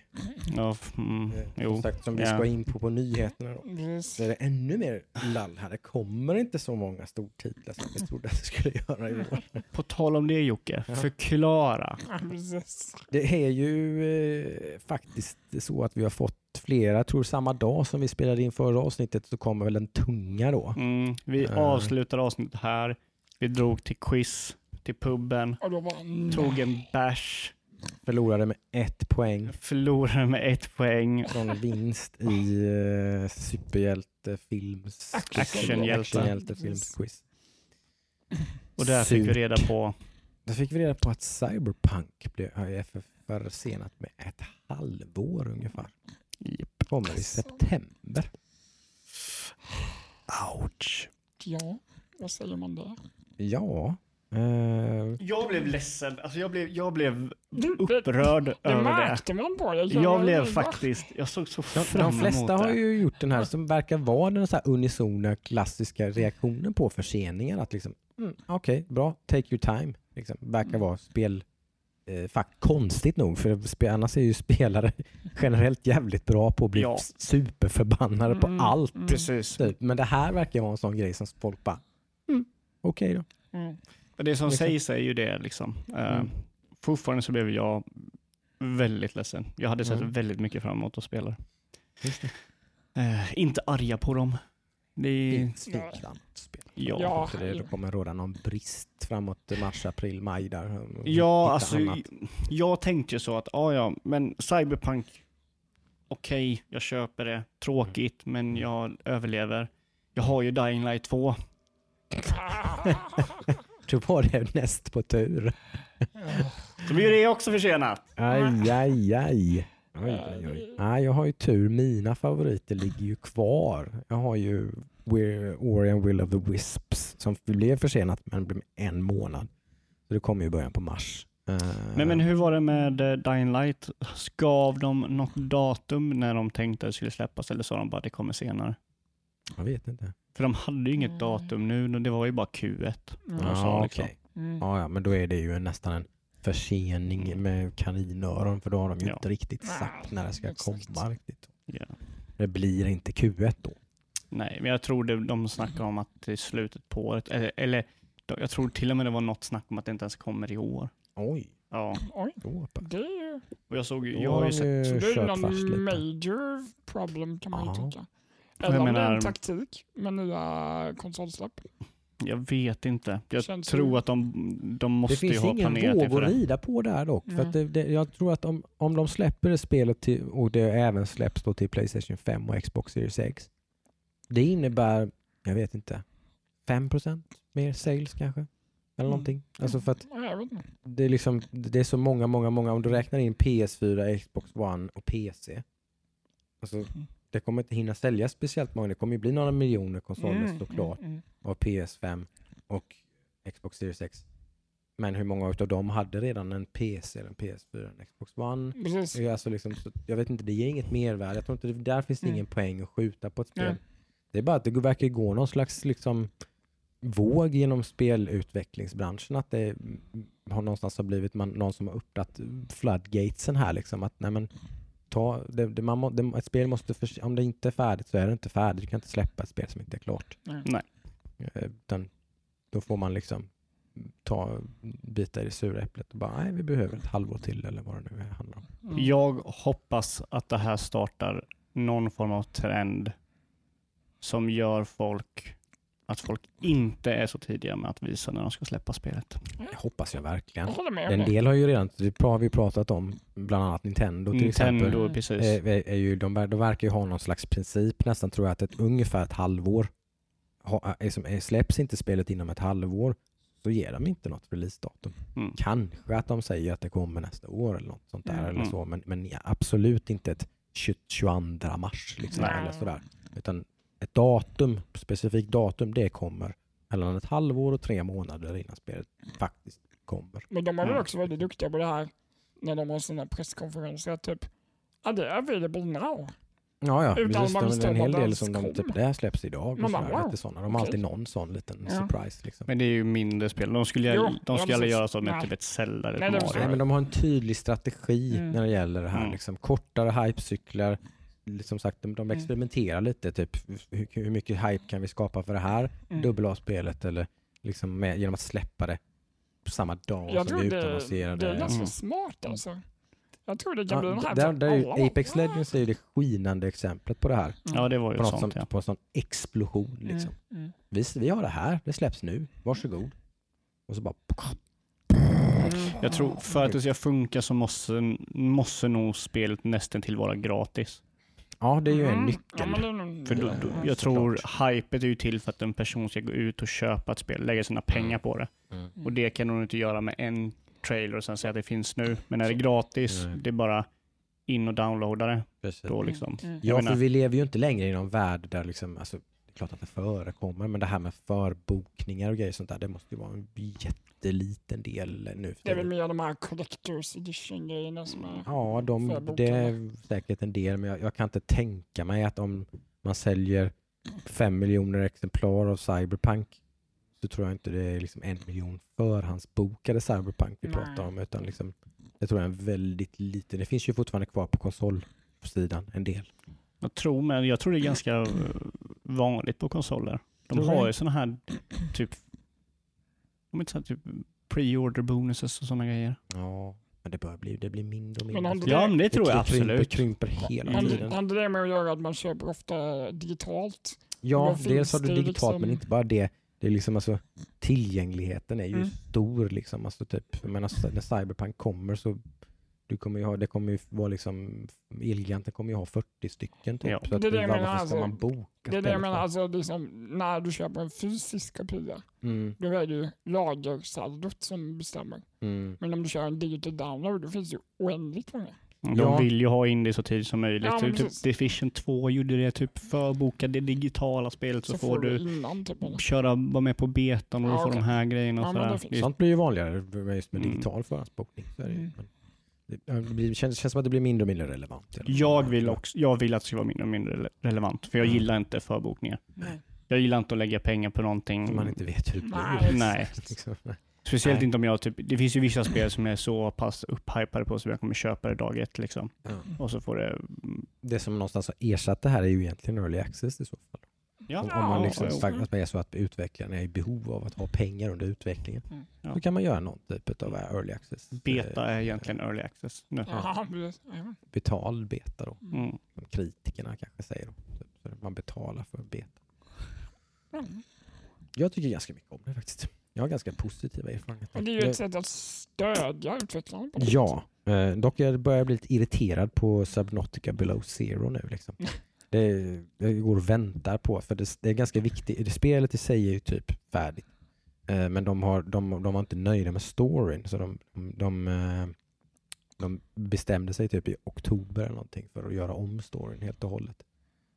ja, mm, Eh, jo. Som sagt, som vi Ja. ska in på på nyheterna. Då. Precis. Så är det ännu mer lall här. Det kommer inte så många stortitlar som vi [LAUGHS] trodde att det skulle göra i år. På tal om det Jocke, Ja. förklara. Ja, precis. Det är ju eh, faktiskt så att vi har fått flera, jag tror samma dag som vi spelade in förra avsnittet så kommer väl den tunga då. Mm, vi Eh. avslutar avsnittet här. Vi drog till quiz, till puben, tog en bärs, Förlorade med ett poäng förlorade med ett poäng. från vinst i uh, superhjältefilms... Actionhjälte. Actionhjältefilmsquiz. Och där fick vi Surt. reda på, Då fick vi reda på att Cyberpunk blev har försenat med ett halvår ungefär. Japp. Kommer i september. Ouch. Ja, vad säger man där? Ja. Eh, Jag blev ledsen, alltså jag blev, jag blev Du, det, upprörd det över det. märkte man på dig. Jag blev faktiskt, jag såg så de, fram de flesta emot har det. ju gjort den här som verkar vara den så här unisona klassiska reaktionen på förseningar. Att liksom, mm, okej, bra, take your time. Liksom, verkar vara spel... Eh, fakt, konstigt nog, för annars är ju spelare [LAUGHS] generellt jävligt bra på att bli Ja. superförbannade på Mm, allt. mm, Precis. Typ. Men det här verkar vara en sån grej som folk bara, mm, okej då. mm. Det som Liksom. sägs är ju det liksom. Eh, Mm. Fortfarande så blev jag väldigt ledsen. Jag hade sett Mm. väldigt mycket fram emot att spela. Just det. Eh, inte arga på dem. Det är, finns annat spel. ja. Ja. Det, det kommer råda någon brist framåt mars, april, maj där. Ja, alltså annat. jag tänkte ju så att, ja ja, men Cyberpunk, okej, jag köper det. Tråkigt, men jag överlever. Jag har ju Dying Light 2. [LAUGHS] [LAUGHS] Då var det näst på tur. Så blir det också försenat. Aj, aj, aj. Oj, oj, oj. Nej, jag har ju tur. Mina favoriter ligger ju kvar. Jag har ju Ori and Will of the Wisps som blev försenat men blev en månad. Så det kommer ju i början på mars. Eh, Men, men hur var det med eh, Dying Light? Gav de något datum när de tänkte att det skulle släppas eller sa de bara att det kommer senare? Jag vet inte. För de hade ju inget Mm. datum nu, det var ju bara Q1. Mm. Ja, sa liksom. Mm. Ja, ja, men då är det ju nästan en försening med kaninöron för då har de ju Ja. inte riktigt sagt när det ska exakt. komma riktigt. Ja. Det blir inte Q1 då. Nej, men jag tror det, de snackar om att det är slutet på året. Eller, eller jag tror till och med det var något snack om att det inte ens kommer i år. Oj, Ja, Oj, det är ju och jag såg jag har ju sett, så det är någon major problem kan man ju tycka. Eller om det är menar- en taktik med nya konsolsläpp. jag vet inte. Jag Känns tror att de, de måste Det ju finns ha ingen planerat det våg för att det. rida på där dock. För Nej. att det, det, jag tror att om, om de släpper det spelet till, och det även släpps då till Playstation 5 och Xbox Series X. Det innebär, jag vet inte, 5% mer sales kanske? Eller Mm. någonting. Alltså för att det är, liksom, det är så många, många, många. Om du räknar in PS4, Xbox One och PC. Alltså, Mm. Det kommer inte hinna säljas speciellt många. Det kommer ju bli några miljoner konsoler Mm, såklart. mm, mm. av PS5 och Xbox Series X. Men hur många av dem hade redan en PC, eller en PS4, en Xbox One? Precis. Alltså liksom, så, jag vet inte, det ger inget mervärde. Jag tror inte där finns det Mm. ingen poäng att skjuta på ett spel. Nej. Det är bara att det verkar gå någon slags liksom, våg genom spelutvecklingsbranschen. Att det har någonstans har blivit man, någon som har öppnat floodgatesen här. Liksom, att, nej, men, ta, det, det, man må, det, ett spel måste, för, om det inte är färdigt så är det inte färdigt. Du kan inte släppa ett spel som inte är klart. Nej. Eh, Utan, då får man liksom ta bita i det sura äpplet och bara, nej vi behöver ett halvår till eller vad det nu handlar om. Mm. Jag hoppas att det här startar någon form av trend som gör folk att folk inte är så tidiga med att visa när de ska släppa spelet. Det hoppas jag verkligen. Jag En del har ju redan, det har vi pratat om, bland annat Nintendo till exempel. Nintendo, Mm. precis. är, är, är ju, de, de verkar ju ha någon slags princip nästan tror jag att ett, ungefär ett halvår ha, är är, släpps inte spelet inom ett halvår så ger de inte något releasedatum. Mm. Kanske att de säger att det kommer nästa år eller något sånt där Mm. eller så men, men absolut inte ett 20, 22 mars liksom, eller sådär. Utan ett datum, specifikt datum, det kommer mellan ett halvår och tre månader innan spelet faktiskt kommer. Men de är väl Mm. också väldigt duktiga på det här när de har sina presskonferenser. att Typ, ja det är available now. Ja, ja. Utan Precis, man det är en hel del det som de, typ, det här släpps idag och Man bara, sådär, wow. lite sådana. De har Okej. alltid någon sån liten Ja. surprise. Liksom. Men det är ju mindre spel. De skulle, Jo, de skulle aldrig göra så med Nej. typ ett Zelda eller ett Mario. Nej, men de har en tydlig strategi Mm. när det gäller det här. Mm. Liksom, kortare hypecyklar. Som sagt, de, de Mm. experimenterar lite. Typ, hur, hur mycket hype kan vi skapa för det här Mm. dubbel A-spelet? Eller liksom med, genom att släppa det på samma dag Jag som vi det, utannonserade. det är ganska Mm. smart alltså. Jag tror det kan bli Ja, den här där, där är. Apex Legends är ju det skinande exemplet på det här. Mm. Ja, det var ju På, sånt som, ja. på en sån explosion. Liksom. Mm. Mm. Vi, vi har det här, det släpps nu, varsågod. Och så bara... Mm. Jag tror för att det ska funka så måste, måste nog spelet nästan till vara gratis. Ja, det är ju en Mm. nyckel. Ja, men är För då, då, ja. jag tror hypet är ju till för att en person ska gå ut och köpa ett spel, lägga sina pengar Mm. på det. Mm. Och det kan hon inte göra med en trailer och sen säga att det finns nu. Men när det är gratis, det är bara in och downloada det. Precis. Då liksom. Mm. Ja, menar- för vi lever ju inte längre i någon värld där liksom, alltså, är klart att det förekommer, men det här med förbokningar och grejer sånt där, det måste ju vara en jätteliten del nu. för Det är väl mer de här collectors edition grejerna som är... Ja, de, det är säkert en del, men jag, jag kan inte tänka mig att om man säljer fem miljoner exemplar av Cyberpunk så tror jag inte det är liksom en miljon förhandsbokade Cyberpunk vi Nej. pratar om, utan liksom, jag tror det är en väldigt liten. Det finns ju fortfarande kvar på konsolsidan, en del. Jag tror, men jag tror det är ganska vanligt på konsoler. De Tror har ju sådana här typ, de är inte så här typ pre-order bonuses och sådana grejer. Ja, men det börjar bli, det blir mindre och mindre. Men inte Ja, det- men det tror jag krymper, absolut. krymper hela Mm. tiden. Har inte det med att göra att man köper ofta digitalt? Ja, dels har du det digitalt liksom? men inte bara det. Det är liksom alltså, tillgängligheten är ju Mm. stor. Liksom. Alltså, typ, jag menar, när Cyberpunk kommer så du kommer ju ha, det kommer ju vara liksom, Elgiganten kommer ju ha 40 stycken. Typ, Ja. så att, Det är det jag menar, ska alltså, man boka Det är det jag menar, alltså liksom, när du köper en fysisk kopia, Mm, då är det ju lagersaldot som bestämmer. mm. Men om du kör en digital download, då finns det ju oändligt många. De Ja. vill ju ha in det så tidigt som möjligt. Ja, typ precis. Division 2 gjorde det, typ förboka det digitala spelet så, Så, får du innan typ. köra, vara med på betan och Ja, du får okej. de här grejerna och Ja, men det sådär. Sånt blir ju vanligare med just med Mm. digital förhandsbokning. Så är det, ju. Mm. Det, känns, känns som att det blir mindre och mindre relevant. Jag vill, också, jag vill att det ska vara mindre och mindre rele- relevant, för jag Mm. gillar inte förbokningar. Nej. Jag gillar inte att lägga pengar på någonting. Som man inte vet hur det blir. Nej. [LAUGHS] Liksom, nej. Speciellt Nej. inte om jag typ, det finns ju vissa spel som är så pass upphypade på som jag kommer köpa det dag ett liksom. Ja. Och så får det, mm, Det som någonstans har ersatt det här är ju egentligen early access i så fall. Ja. Om, Ja, om man liksom jo. faktiskt är så att utvecklarna är i behov av att ha pengar under utvecklingen. Mm. Ja. Då kan man göra någon typ av early access. Beta eh, är egentligen early access nu. Ja. Betal beta då. Mm. Som kritikerna kanske säger. Då. Man betalar för beta. Mm. Jag tycker ganska mycket om det faktiskt. Jag har ganska positiva erfarenheter. Och det är ju ett sätt att stödja något Ja, eh, dock jag börjar bli lite irriterad på Subnautica Below Zero nu. Liksom. [LAUGHS] Det, jag går och väntar på, för det, det är ganska viktigt. Det spelet i sig är ju typ färdigt. Eh, men de, har, de, de var inte nöjda med storyn, så de, de, eh, de bestämde sig typ i oktober eller någonting för att göra om storyn helt och hållet.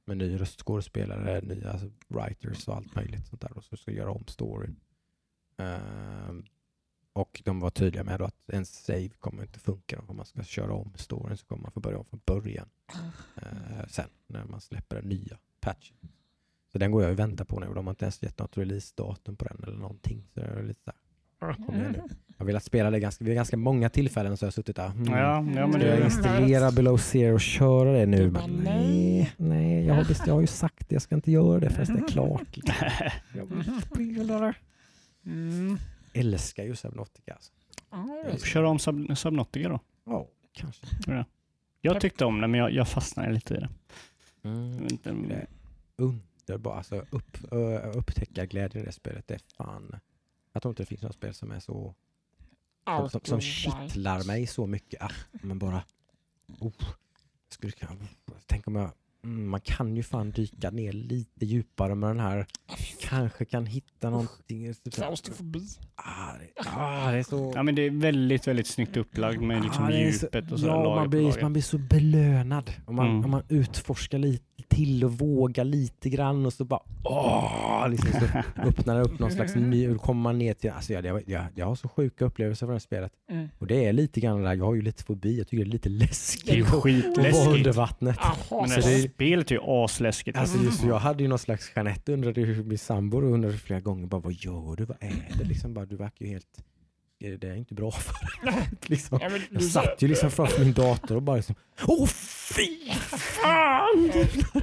Med ny röstskådespelare, nya alltså, writers och allt möjligt sånt där. Och så ska göra om storyn. Eh, och de var tydliga med att en save kommer inte funka. Om man ska köra om storyn så kommer man få börja om från början sätt. eh, sen när man släpper den nya patchen. Så den går jag och väntar på nu. De har inte ens gett något releasedatum på den eller någonting. Så det är lite så här, kom igen nu. [LAUGHS] Jag har velat spela det ganska, vid ganska många tillfällen så jag har suttit där. Mm. Ja, ja, men Ska jag installera Below Zero och köra det nu? Bara, nej. nej, jag, har jag har ju sagt det. Jag ska inte göra det förrän det är klart. [LAUGHS] Jag vill spela det. Mm. Älskar ju Subnautica. Alltså. Ja, jag vet. Kör om Sub, Subnautica då. Ja, kanske. Jag tyckte om det, men jag, jag fastnade lite i det. Mm. inte, Det underbart. Alltså upp, upptäcka glädjen i det spelet. Det är fan... Jag tror inte det finns något spel som är så... Som, som, som kittlar mig så mycket. Ah, men bara... Oh, skulle kunna, tänk om jag... Mm, man kan ju fan dyka ner lite djupare med den här. Kanske kan hitta någonting. Klaustrofobi. Ah, det, ah, det är så... Ja, men det är väldigt, väldigt snyggt upplagt med liksom är så- djupet och så ja, man, blir, man blir så belönad. Om man, Mm. om man utforskar lite till och vågar lite grann och så bara åh, liksom så [LAUGHS] öppnar det upp någon slags ny, och kommer man ner till, alltså jag, jag, jag, jag har så sjuka upplevelser för det här spelet. Mm. Och det är lite grann det där, jag har ju lite fobi, jag tycker det är lite Det är läskigt att vara skitläskigt. under vattnet. Men det här det, spelet är ju asläskigt. Alltså just så jag hade ju någon slags, Jeanette undrade ju, min sambo undrade flera gånger bara vad gör du, vad är det liksom, bara, du verkar ju helt, det är inte bra för [LAUGHS] liksom. ja, men Jag satt ju liksom framför min dator och bara liksom, åh fy fan!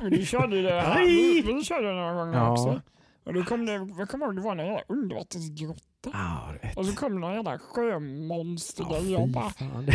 Men du körde ju det här. Vi, vi körde det några gånger Ja. också. Och då kom det, jag kommer ihåg det var någon jävla undervattensgrotta. Vet. Och så kom någon jävla sjömonster där. Jag bara... fan.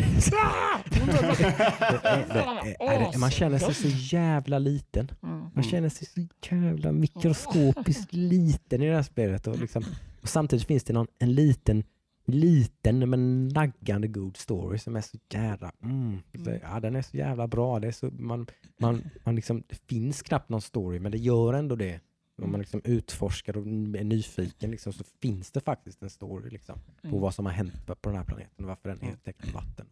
"Ah!" Man känner sig så jävla liten. Mm. Man känner sig så jävla mikroskopiskt liten i det här spelet. Och, liksom, och samtidigt finns det någon, en liten, liten men naggande god story som är så jävla... Mm, så, ja, den är så jävla bra. Det, är så, man, man, man liksom, det finns knappt någon story men det gör ändå det. Om man liksom utforskar och är nyfiken liksom, så finns det faktiskt en story liksom, på Mm. vad som har hänt på på den här planeten och varför den är täckt med vatten.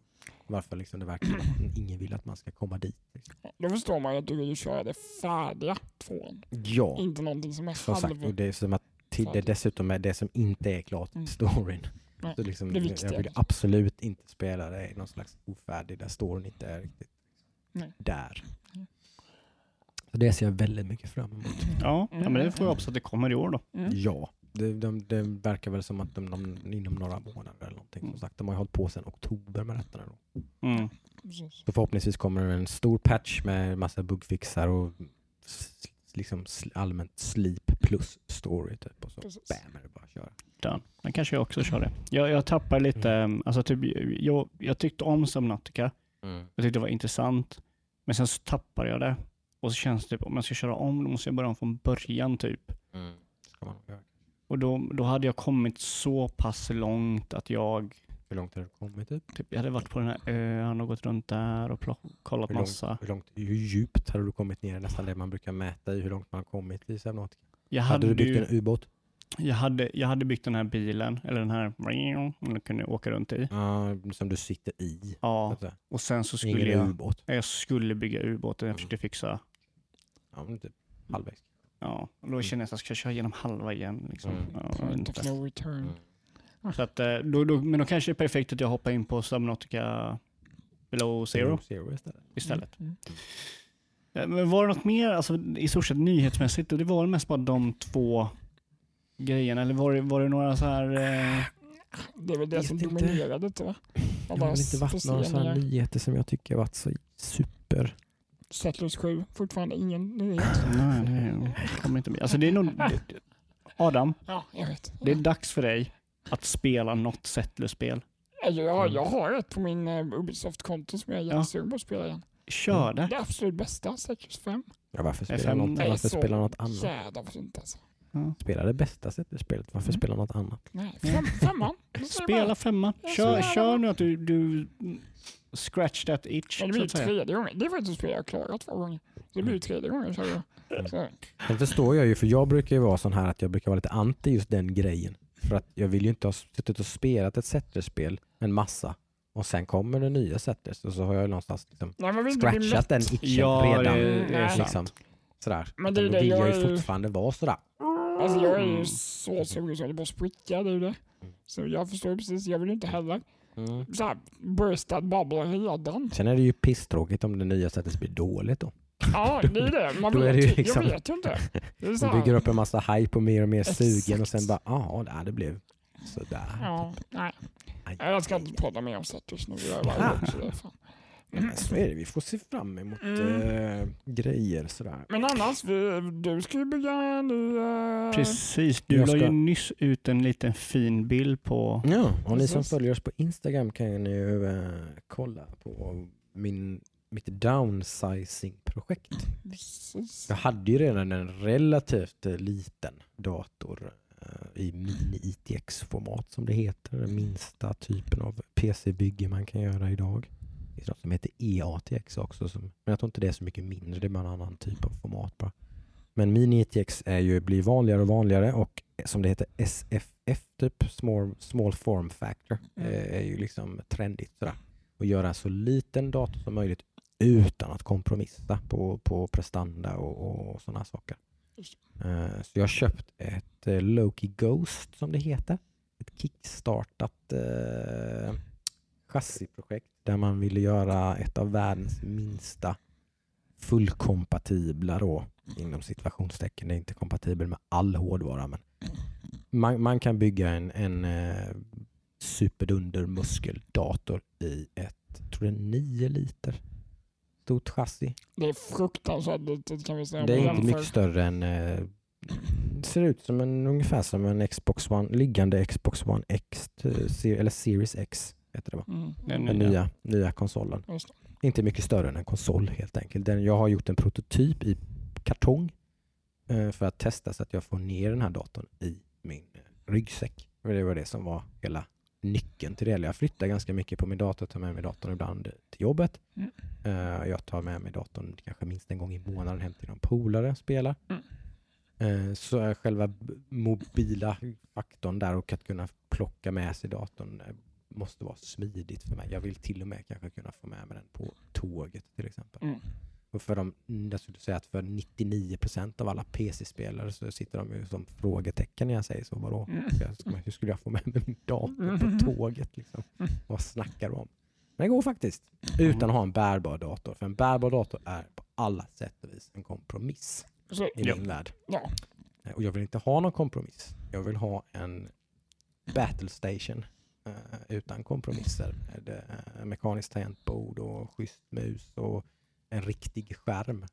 Varför liksom det verkar [CLEARS THROAT] ingen vill att man ska komma dit. Liksom. Då förstår man att du vill köra det färdiga tvåan. Ja, Inte någonting som är som sagt. Och halv... det är som att till, det dessutom är det som inte är klart i Mm. storyn. Nej, Så liksom, det jag viktiga. vill absolut inte spela det i någon slags ofärdig där storyn inte är riktigt Nej. där. Mm. Så det ser jag väldigt mycket fram emot. Ja, ja, men det får jag hoppas att det kommer i år då. Mm. Ja, det, de, det verkar väl som att de, de inom några månader eller någonting. Som Mm. sagt, de har ju hållit på sedan oktober med detta. Då. Mm. Så förhoppningsvis kommer det en stor patch med massa bugfixar och s- liksom allmänt sleep plus story typ. Och så Precis. bam är det bara att köra. Done. Men kanske jag också kör det. Jag, jag tappar lite, Mm. alltså typ, jag, jag tyckte om Subnautica. Jag tyckte det var intressant. Men sen så tappar jag det. Och så känns det typ, om jag ska köra om, då måste jag börja om från början typ. Göra. Och då, då hade jag kommit så pass långt att jag, Hur långt har du kommit? Typ? typ, jag hade varit på den här ön och gått runt där och plock, kollat Hur långt, massa. hur, långt, hur djupt har du kommit ner? Nästan det man brukar mäta i hur långt man har kommit i Subnautica. Jag Hade, hade, du byggt ju, en ubåt? Jag, hade, jag hade byggt den här bilen, eller den här, man kunde åka runt i. Ja, som du sitter i. Ja, och sen så skulle Ingen jag, ubåt. jag skulle bygga ubåten, jag Mm. försökte fixa Ja, men typ halvvägs. Ja, och då känner jag att jag ska köra igenom halva igen. Liksom. Mm. Ja, inte. no return. Så att, eh, då, då, men då kanske det är perfekt att jag hoppar in på Subnautica Below Zero Zero istället. istället. Mm. Eh, Men var det något mer, alltså, i stort sett nyhetsmässigt? Och det var väl mest bara de två grejerna? Eller var det, var det några så här... Eh, Det är väl det som inte. dominerade tror jag. Det har väl inte varit några sådana nyheter som jag tycker har varit så super. Settlers 7, fortfarande ingen nyhet. nej, det kommer inte med. Alltså det är nog... det- Adam, Ja, jag vet. det är dags för dig att spela något Settlers-spel. Alltså, jag, Mm. jag har ett på min uh, Ubisoft-konto som jag är Ja. jättesugen på att spela igen. Kör det. Det absolut bästa, Settlers 5. Ja, varför spela, något, varför spela något annat? Jävla fint alltså. Spela det bästa sättet spelet. Varför Mm. spela något annat? Nej, fem, femman. [LAUGHS] det jag. Spela femman. Jag Kör, kör nu att du, du scratch that itch. Men det så blir tredje gången. Det är faktiskt spel jag klarat två gånger. Det blir tredje gången jag kör Mm. det. Så, Sen förstår jag ju, för jag brukar ju vara sån här att jag brukar vara lite anti just den grejen. För att jag vill ju inte ha suttit och spelat ett Settlers-spel en massa och sen kommer det nya Settlers och så har jag någonstans liksom nej, scratchat den itchen Ja, redan. det, det är Nej. sant. liksom, sådär. Men det är det, vill jag jag ju är ju- fortfarande vara sådär. Alltså jag är Mm. ju så sugen så jag håller på att spricka, ju det. Mm. Så jag förstår ju precis, jag vill inte heller Mm. såhär burstad bubble redan. Sen är det ju pisstråkigt om det nya sättet blir dåligt då. Ja, det är det. Man [LAUGHS] vet, det ju liksom- Jag vet ju inte. Det är så Man här- bygger upp en massa hype och mer och mer Exakt. sugen och sen bara, ja, ah, det blev sådär. Ja, nej. Aj. Jag ska inte prata mer om Saturns nu. Jag är varje Ja, men så är det, vi får se fram emot Mm. eh, grejer sådär. Men annars, vi, du ska ju bygga en ny... eh, Precis, du Jag la ju ska- nyss ut en liten fin bild på... Ja, och ni som följer oss på Instagram kan ju eh, kolla på min, mitt downsizing-projekt. Precis. Jag hade ju redan en relativt liten dator i mini-ITX-format som det heter. Den minsta typen av PC-bygge man kan göra idag. Det finns något som heter EATX också, som, men jag tror inte det är så mycket mindre, det är bara en annan typ av format bara. Men mini-ITX är ju, blir vanligare och vanligare och som det heter SFF, typ small, small form factor, Mm. eh, är ju liksom trendigt sådär. Och göra så liten dator som möjligt utan att kompromissa på, på prestanda och, och sådana saker. Eh, Så jag har köpt ett eh, Loki Ghost som det heter. Ett kickstartat eh, chassiprojekt där man ville göra ett av världens minsta fullkompatibla då, inom situationstecken. Det är inte kompatibel med all hårdvara men man, man kan bygga en, en eh, superdunder muskeldator i ett, tror det är 9 liter stort chassi. Det är fruktansvärt litet kan vi säga. Det är inte mycket större än... Eh, ser ut som en, ungefär som en Xbox One, liggande Xbox One X, eh, eller Series X heter det va? Mm. Den Den nya. nya, nya konsolen. Inte mycket större än en konsol helt enkelt. Den, jag har gjort en prototyp i kartong eh, för att testa så att jag får ner den här datorn i min ryggsäck. Och det var det som var hela nyckeln till det. hela. Jag flyttar ganska mycket på min dator, tar med mig datorn ibland till jobbet. Mm. Eh, Jag tar med mig datorn kanske minst en gång i månaden hem till någon polare och spelar. Mm. Eh, Så själva mobila faktorn där och att kunna plocka med sig datorn måste vara smidigt för mig. Jag vill till och med kanske kunna få med mig den på tåget till exempel. Mm. Och för de, jag skulle säga att för 99% av alla PC-spelare så sitter de ju som frågetecken när jag säger så. Vadå? Mm. Jag- Hur skulle jag få med mig min dator Mm. på tåget? Liksom? Vad snackar du om? Men det går faktiskt. Utan att ha en bärbar dator. För en bärbar dator är på alla sätt och vis en kompromiss Så, i Ja. min värld. ja. Eh, Och jag vill inte ha någon kompromiss. Jag vill ha en battle station utan kompromisser. Med eh, mekaniskt tangentbord och schysst mus och en riktig skärm.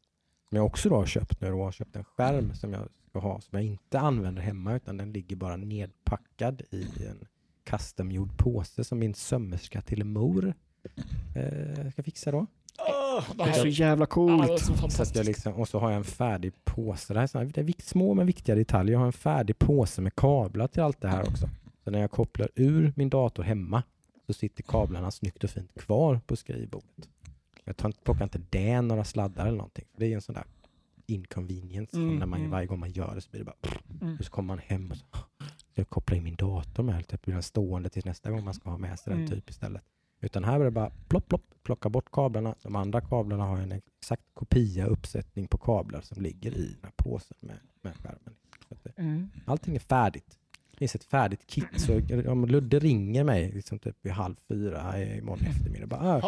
Som jag också då har köpt nu. Jag har köpt en skärm som jag ska ha som jag inte använder hemma utan den ligger bara nedpackad i en customgjord påse som min sömmerska till mor eh, ska fixa då. Det Det är så jävla coolt. så Så fantastiskt. jag liksom, och så har jag en färdig påse. Det, här det är små men viktiga detaljer. Jag har en färdig påse med kablar till allt det här också. Så när jag kopplar ur min dator hemma så sitter kablarna snyggt och fint kvar på skrivbordet. Jag tar, plockar inte där några sladdar eller någonting. För det är en sån där inconvenience. Mm, när man, mm. Varje gång man gör det så blir det bara... Mm. Och så kommer man hem och så... Så jag kopplar in min dator med. Typ blir den stående tills nästa gång man ska ha med sig den Mm. typ istället. Utan här är det bara plopp, plopp, plocka bort kablarna. De andra kablarna har en exakt kopia uppsättning på kablar som ligger i den här påsen med, med skärmen. Mm. allting är färdigt. Det finns ett färdigt kit. Så om Ludde ringer mig liksom typ vid halv fyra imorgon eftermiddag. Bara,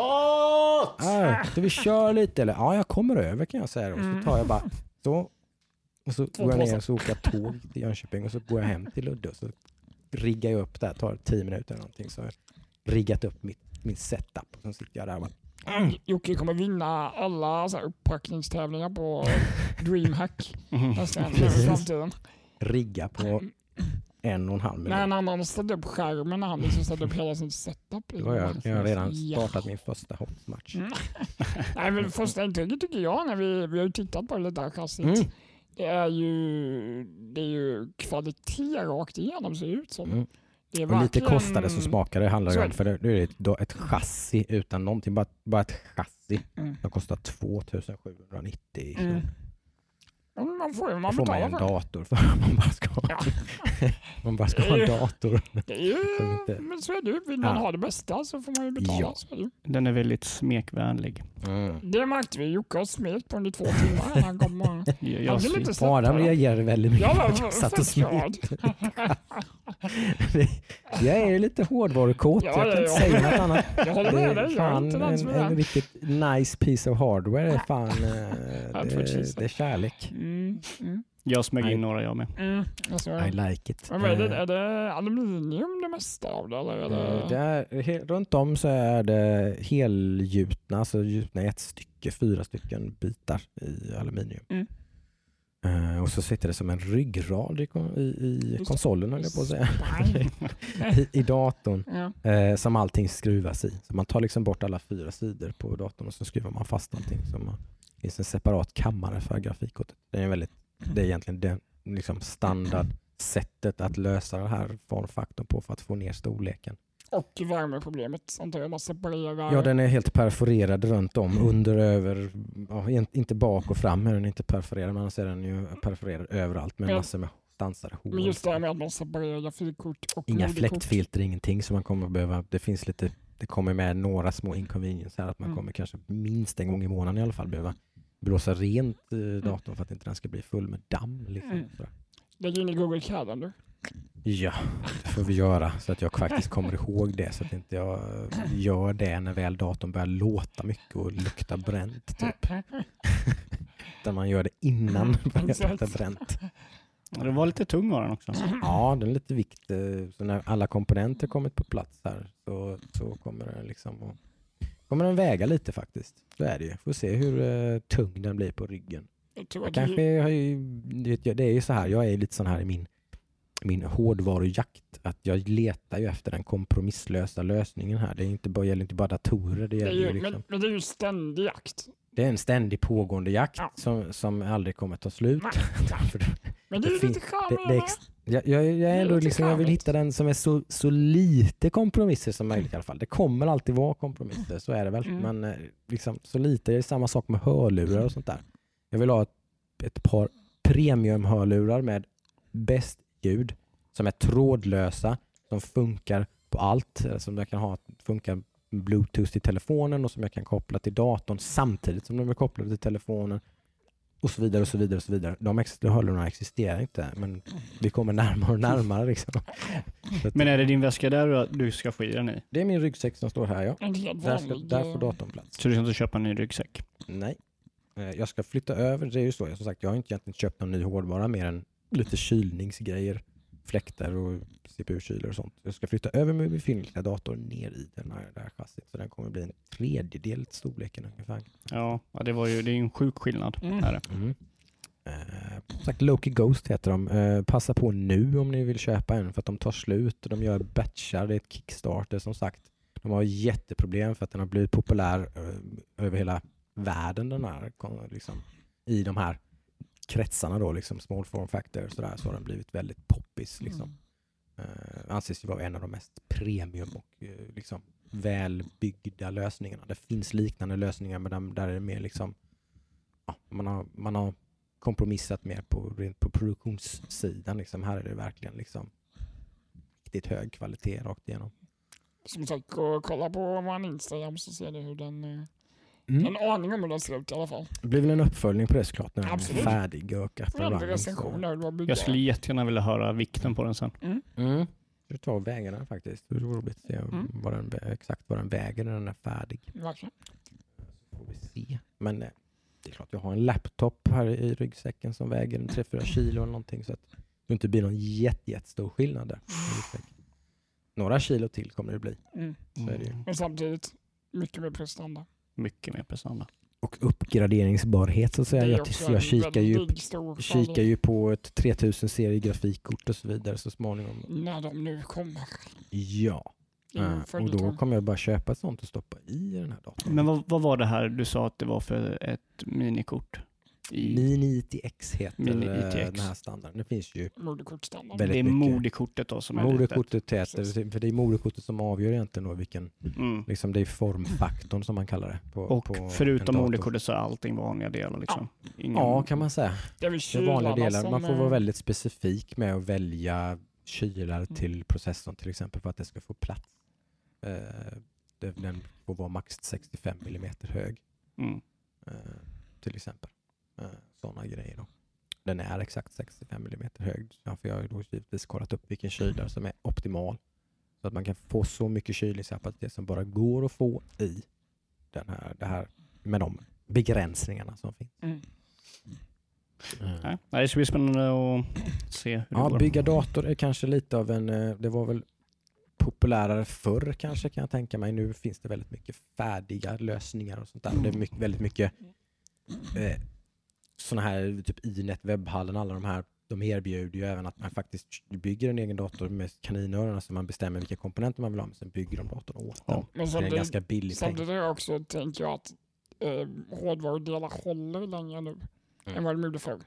äh, äh, vi köra lite eller? Ja, jag kommer över kan jag säga. då. Och så Mm. tar jag bara så. Och så går jag ner och så åker jag tåg till Jönköping och så går jag hem till Ludde och så riggar jag upp där. tar tio minuter eller någonting. Så har jag riggat upp mitt, min setup. Och så sitter jag där och bara, Jocke kommer vinna alla så här upppackningstävlingar på [LAUGHS] DreamHack i framtiden. rigga på en och en halv minut. När han har ställt upp skärmen han liksom ställt upp hela sin setup. Det var jag. Jag har redan Ja. startat min första hotsmatch. Mm. [LAUGHS] Nej, men första intrycket tycker jag, när vi, vi har ju tittat på det där chassit, Mm. det är ju, det är ju kvalitet rakt igenom ser det ut som. Mm. Det är lite verkligen- kostar det så smakar det handlar det om. det. För det, är det ett, ett chassi utan någonting. Bara, bara ett chassi. Mm. som kostar 2790 Mm. Man får ju Det man får man ju en dator för. [LAUGHS] Man bara ska, Ja. [LAUGHS] man bara ska ha en dator. Det är men så är det ju. Vill man Ja. ha det bästa så får man ju betala. Ja. Så är. Den är väldigt smekvänlig. Mm. det märkte vi. Jocke har smet på under två timmar han kom. och- [LAUGHS] Jag, Jag jag, Adam reagerade väldigt mycket Jag var jag satt och smet. [LAUGHS] jag är ju lite hårdvarukåt, Ja, jag ja, kan inte ja. säga något annat. [LAUGHS] Jag håller Det med dig. Jag fan som en, en riktigt nice piece of hardware. är fan, eh, [LAUGHS] Ja, det, det är kärlek. Mm, mm, Jag smög in några jag med. mm. Alltså, I like it. men är, det, Eh, är det aluminium det mesta av det? Eller är det... Eh, Det är, runt om så är det helgjutna, alltså gjutna i ett stycke, fyra stycken bitar i aluminium. Mm. Eh, och så sitter det som en ryggrad i, i, konsolen höll jag på att säga. [LAUGHS] I, I datorn Ja. eh, som allting skruvas i. Så man tar liksom bort alla fyra sidor på datorn och så skruvar man fast allting. Så man, det finns en separat kammare för grafikkortet. Det är, väldigt, det är egentligen det liksom standardsättet att lösa den här formfaktorn på för att få ner storleken. Och värmeproblemet antar jag. Man separerar. Ja, den är helt perforerad runt om, under, över, ja, in- inte bak och fram är den inte perforerad, men annars är den ju perforerad överallt med Men- massor med stansade Men just det här med att man separerar grafikkort och Inga fläktfilter, ingenting som man kommer behöva. Det finns lite, det kommer med några små inconvenience här att man Mm. kommer kanske minst en gång i månaden i alla fall behöva blåsa rent eh, datorn för att inte den ska bli full med damm. Liksom. Lägg in i Google Calendar. Ja, det får vi göra så att jag faktiskt kommer ihåg det så att inte jag gör det när väl datorn börjar låta mycket och lukta bränt. Typ. Utan man gör det innan det börjar lukta bränt. Det var lite tung var den också. Ja, den är lite vikt. eh, Så när alla komponenter kommit på plats här så, så kommer den liksom att, kommer den väga lite faktiskt. Så är det ju. Får se hur eh, tung den blir på ryggen. Jag Jag kanske du jag- det är ju så här, jag är lite sån här i min, min hårdvarujakt. Att jag letar ju efter den kompromisslösa lösningen här. Det är inte bara, gäller inte bara datorer. Det, det är gäller ju liksom, men, men det är ju ständig jakt. det är en ständig pågående jakt Ja. som, som aldrig kommer ta slut. [LAUGHS] Det- Men det är Det ju lite det, charmigt. det ex- jag, jag, jag, är ändå liksom, jag vill hitta den som är så, så lite kompromisser som möjligt i alla fall. Det kommer alltid vara kompromisser, så är det väl. Mm. Men eh, liksom, så lite, det är samma sak med hörlurar och sånt där. Jag vill ha ett, ett par premiumhörlurar med bäst ljud, som är trådlösa, som funkar på allt. Som jag kan ha, funkar bluetooth till telefonen och som jag kan koppla till datorn samtidigt som de är kopplade till telefonen. Och så vidare och så vidare och så vidare. De hörlurarna existerar inte men vi kommer närmare och närmare. Liksom. [LAUGHS] Men är det din väska där du- du ska få i den i? Det är min ryggsäck som står här ja. Där, ska, där får eh, datorn plats. Så du ska inte köpa en ny ryggsäck? Nej. Eh, Jag ska flytta över, det är ju så, som sagt jag har inte egentligen köpt någon ny hårdvara mer än lite kylningsgrejer, fläktar och CPU-kylor och sånt. Jag ska flytta över min befintliga dator ner i den här, det här chassit så den kommer bli en tredjedel storleken ungefär. Ja, ja det, var ju, det är ju en sjuk skillnad. Mm. Är det. Mm. Eh, sagt, Loki Ghost heter de. Eh, passa på nu om ni vill köpa en för att de tar slut. De gör batchar, det är ett Kickstarter som sagt. De har jätteproblem för att den har blivit populär eh, över hela världen den här, liksom, i de här kretsarna då, liksom small form factor och sådär, så har den blivit väldigt poppis. Liksom. Mm. Eh, anses ju vara en av de mest premium och eh, liksom, välbyggda lösningarna. Det finns liknande lösningar men där, där är det mer liksom, ja, man, har, man har kompromissat mer på, rent på produktionssidan. Liksom. Här är det verkligen liksom, riktigt hög kvalitet rakt igenom. Som sagt, kolla på vår Instagram så ser du hur den... Mm. En aning om hur den ser ut i alla fall. Det blir väl en uppföljning på det såklart när den är Absolut. färdig och du har byggt Jag skulle jättegärna vilja höra vikten på den sen. Mm. Vi tar och väga den faktiskt. Det vore roligt att se Mm. vad den, vä- exakt vad den väger när den är färdig. Verkligen. får vi se. Men eh, det är klart, jag har en laptop här i ryggsäcken som väger en 3-4 kilo eller någonting så att det inte blir någon jätte, jättestor skillnad där. i. Några kilo till kommer det bli. Mm. Så är det ju. Men samtidigt, mycket mer prestanda. Mycket mer prestanda. Och uppgraderingsbarhet så att säga. Jag, jag kikar, ju, kikar ju på ett 3000 serie grafikkort och så vidare så småningom. När de nu kommer. Ja, eh, och då kommer jag bara köpa ett sånt och stoppa i den här datorn. Men vad, vad var det här du sa att det var för ett minikort? I, Mini ITX heter Mini eh, ITX. den här standarden. Det finns ju Moderkortstandard. väldigt det är moderkortet då som är litet. Moderkortet heter, för det är moderkortet som avgör egentligen då vilken, Mm. liksom det är formfaktorn som man kallar det. På, Och på förutom moderkortet så är allting vanliga delar liksom? Ingen, Ja, kan man säga. Det är Det är vanliga delar. Man får eh, vara väldigt specifik med att välja kylar Mm. till processorn till exempel för att det ska få plats. Eh, det- Den får vara max 65 mm hög Mm. eh, till exempel. Sådana grejer. Då. den är exakt 65 mm hög. Ja, för jag har då givetvis kollat upp vilken kylare som är optimal. Så att man kan få så mycket kylningskapacitet som bara går att få i den här, det här med de begränsningarna som finns. Mm. Nej, det ska bli spännande att se hur det Ja, går. bygga dator är kanske lite av en, eh, det var väl populärare förr kanske kan jag tänka mig. Nu finns det väldigt mycket färdiga lösningar och sånt där. Det är mycket, väldigt mycket eh, sådana här, typ Inet, webbhallen, alla de här, de erbjuder ju även att man faktiskt bygger en egen dator med kaninöron, så man bestämmer vilka komponenter man vill ha, men sen bygger de datorn åt Ja. den. Men Det är en ganska billig peng. samtidigt också, tänker jag att eh, hårdvarudelar håller längre nu Mm. än vad de gjorde förr.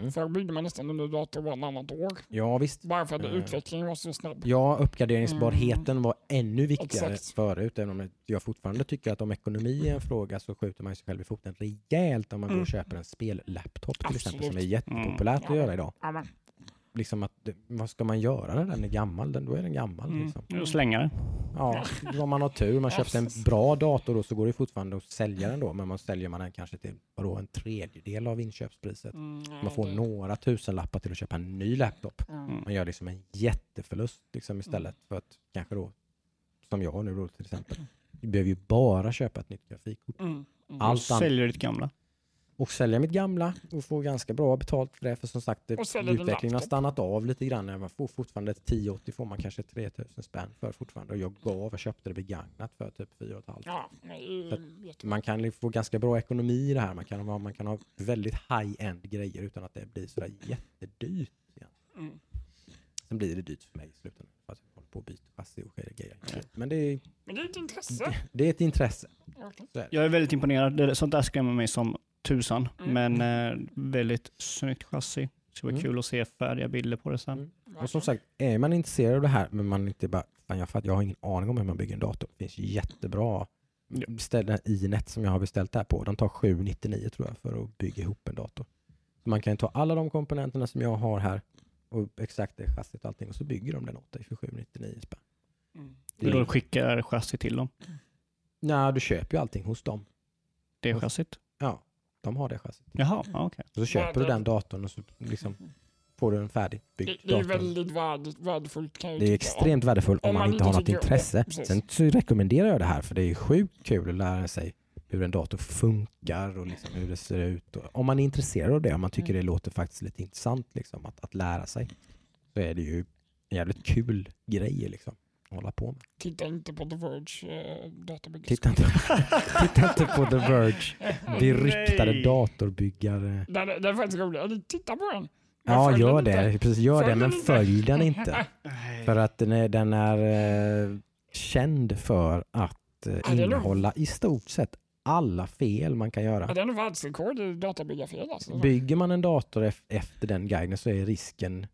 Mm. Förr byggde man nästan en ny dator varannat år. Ja visst. Bara för att Eh. utvecklingen var så snabb. Ja, uppgraderingsbarheten var ännu viktigare Mm. Exakt. förut. Även om jag fortfarande tycker att om ekonomi är en fråga så skjuter man sig själv i foten rejält om man går och Mm. köper en spellaptop till exempel som är Absolut. jättepopulärt att Mm. göra idag. Ja, men, Liksom att, vad ska man göra när den är gammal? Den, då är den gammal. Mm. Liksom. Nu slänga det. Ja, om man har tur, man köpte en bra dator då så går det fortfarande att sälja den då, men man säljer man den kanske till vadå, en tredjedel av inköpspriset. mm, Man får det- några tusenlappar till att köpa en ny laptop. Mm. Man gör liksom en jätteförlust liksom istället för att kanske då, som jag nu då till exempel, vi behöver ju bara köpa ett nytt grafikkort. Mm. Mm. Allt annat. Säljer ditt gamla. Och sälja mitt gamla och få ganska bra betalt för det. För som sagt, det, Och utvecklingen har stannat av lite grann. Man får fortfarande ett 1080 får man kanske 3000 spänn för fortfarande. Och jag gav och köpte det begagnat för typ 4 500. Ja, det. Man kan få ganska bra ekonomi i det här. Man kan ha, man kan ha väldigt high-end grejer utan att det blir sådär jättedyrt. Igen. Mm. Sen blir det dyrt för mig i slutändan. För att jag håller på att byta chassi och grejer. Men det är, Men det är ett intresse. det är ett intresse. Är det. Jag är väldigt imponerad. Det- Sånt där skrämmer mig som tusan. Mm. Men eh, väldigt snyggt chassi. Det ska vara Mm. kul att se färdiga bilder på det sen. Mm. Och som sagt, är man intresserad av det här men man inte bara, fan jag, fatt, jag har ingen aning om hur man bygger en dator. Det finns jättebra den här Inet som jag har beställt det här på. De tar 799 tror jag för att bygga ihop en dator. Man kan ta alla de komponenterna som jag har här och exakt det chassit och allting och så bygger de den åt dig för 799 spänn. Mm. Du då skickar chassi till dem. Nej, du köper ju allting hos dem. Det är chassit. Ja, de har det chassit. Jaha, ja, okej. Och så köper du den datorn och så liksom får du en färdigbyggd Det, det är dator. väldigt värd, värdefullt kan jag Det är extremt värdefullt om, man, man inte har något intresse. Sen så rekommenderar jag det här för det är sjukt kul att lära sig hur en dator funkar och liksom hur det ser ut. Och om man är intresserad av det, om man tycker det låter faktiskt lite intressant liksom, att, att lära sig, så är det ju en jävligt kul grej liksom, hålla på med. Titta inte på The Verge eh, databygge. Titta inte, [LAUGHS] titta inte på The Verge, [LAUGHS] beryktade Nej. datorbyggare. Den, är- den är faktiskt rolig. Titta på den. Men Ja, gör inte. det. Precis, gör Följ det, men följ den [LAUGHS] inte. För att den är, den är eh, känd för att eh, det nog- innehålla i stort sett alla fel man kan Ja, göra. den är världsrekord i databyggarfel. Alltså. Bygger man en dator ef- efter den guiden så är risken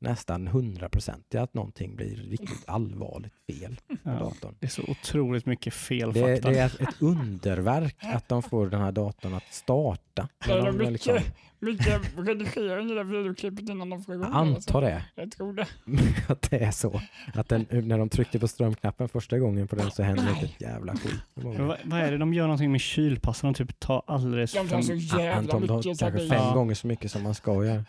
nästan 100% att någonting blir riktigt allvarligt fel på Ja. datorn. Det är så otroligt mycket fel Det, fakta. det är ett underverk att de får den här datorn att starta. [LAUGHS] Det är de är liksom, mycket, mycket redigering i det videoklippet innan de får igång jag det, alltså. antar det. Jag tror det. [LAUGHS] att det är så. Att den, när de tryckte på strömknappen första gången på den så hände det ett jävla skit. Vad, vad är det de gör någonting med kylpassen? De typ tar alldeles De tar så för... jävla Anton, mycket. kanske fem Ja. gånger så mycket som man ska göra.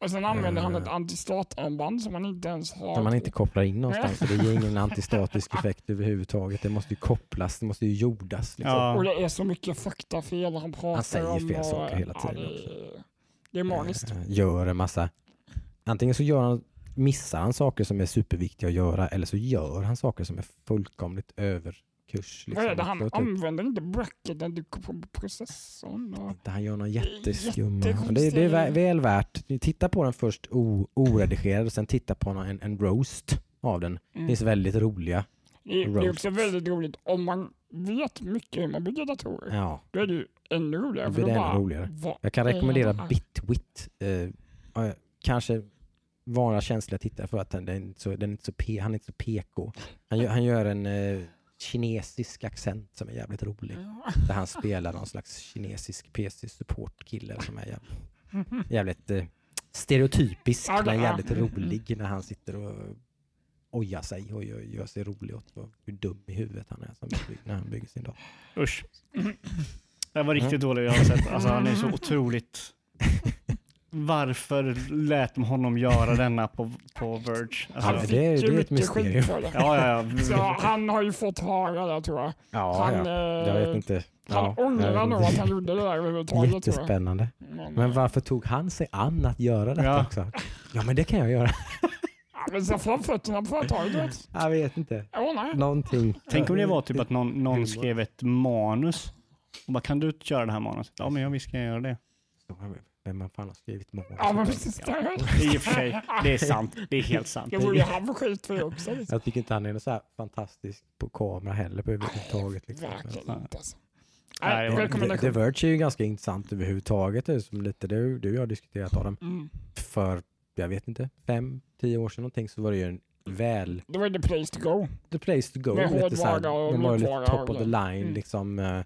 Och sen använder han Eh. ett antistatarmband som man inte ens har. Som man inte kopplar in någonstans. Så det ger ingen [LAUGHS] antistatisk effekt överhuvudtaget. Det måste ju kopplas, det måste ju jordas. Liksom. Ja. Och det är så mycket faktafel han pratar Han säger om. fel och- saker hela ja, tiden det, också. är- det är magiskt. Eh, Gör en massa... Antingen så gör han, missar han saker som är superviktiga att göra eller så gör han saker som är fullkomligt överkurs. Vad är det? liksom. Han typ- använder inte bracketen på processorn. Och... Inte han gör någon Det är jätteskumma. jättekonstigt. Det, det är vä- väl värt. Titta på den först o, oredigerad och sen titta på någon, en, en roast av den. Det Mm. finns väldigt roliga. Det, är- det är också väldigt roligt om man vet mycket hur man bygger datorer. Ja, Då är det ju ännu roligare. För det ännu bara, roligare. jag kan är rekommendera det? Bitwit. Eh, ja, kanske vara känsliga tittare för att den, den, är så, den är så han är inte så PK. Han gör, han gör en eh, kinesisk accent som är jävligt rolig. Ja. Där han spelar någon slags kinesisk PC-support-kille som är jävligt, [LAUGHS] jävligt eh, stereotypisk Ja, men jävligt Mm, rolig när han sitter och ojar sig och gör, gör sig rolig åt vad- hur dum i huvudet han är som bygger, när han bygger sin dator. Usch. [CLEARS THROAT] Det var riktigt dåligt jag har sett. Alltså han är så otroligt... [LAUGHS] varför lät de honom göra denna på, på Verge? Alltså, Han Ja, fick det är- det är ett mysterium. för det. ja, ja, Så ja. han har ju fått höra det tror jag. Ja, Han, ja. eh, Jag vet inte. Han Ja, ångrar nog att han gjorde det där överhuvudtaget tror jag. Jättespännande. Men, Men varför tog han sig an att göra detta Ja. också? Ja, men det kan jag göra. [LAUGHS] ja, men så får han fötterna på företaget. Jag vet inte. Ja, nej. Någonting. Tänk om det var typ att någon, någon skrev ett manus. Och bara, kan du köra det här manuset? Ja, men jag visst kan jag göra det. Vem fan har skrivit manus? Ja, men precis. I och för sig, det är sant. Det är helt sant. [LAUGHS] Det borde ju han få skit för också. Liksom. Jag tycker inte han är så här fantastisk på kamera heller på överhuvudtaget. Liksom. Verkligen inte alltså. Nej, det The. Verge är ju ganska intressant överhuvudtaget. Det är som lite, du, du och jag har diskuterat Adam. Mm. För, jag vet inte, fem, tio år sedan någonting så var det ju en väl, Det var the place to go. the place to go. Med hårdvara och var lite mjukvara top och of the line, Mm. liksom eh,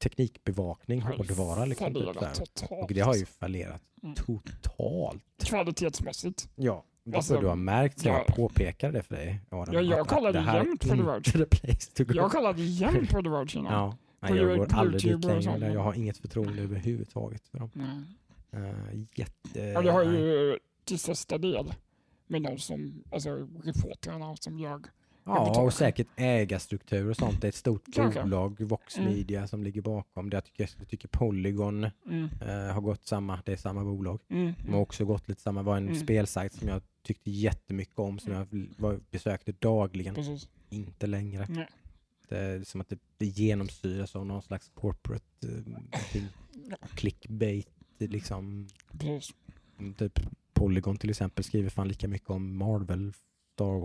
teknikbevakning, hårdvara liksom. Typ, och det har ju fallerat Mm. totalt. Kvalitetsmässigt. Ja, det Alltså, du ha märkt sen jag ja. påpekade det för dig. Adam, Ja, jag kollade jämt på The Verge. Jag kollade igen på The Verge innan. Ja, nej, På jag går aldrig dit längre. Jag har inget förtroende överhuvudtaget för dem. Nej. Uh, jätte... Ja, det har ju till största del med de som, alltså reportrarna som jag. Ja, och säkert ägarstruktur och sånt. Det är ett stort Kanske. bolag, Vox Mm. Media, som ligger bakom det. Jag tycker, jag tycker Polygon Mm. eh, har gått samma, det är samma bolag. Mm. De har också gått lite samma, var en Mm. spelsajt som jag tyckte jättemycket om, som jag var, besökte dagligen. Precis. Inte längre. Nej. Det är som att det, det genomsyras av någon slags corporate eh, clickbait, liksom. Precis. Typ Polygon till exempel skriver fan lika mycket om Marvel, Star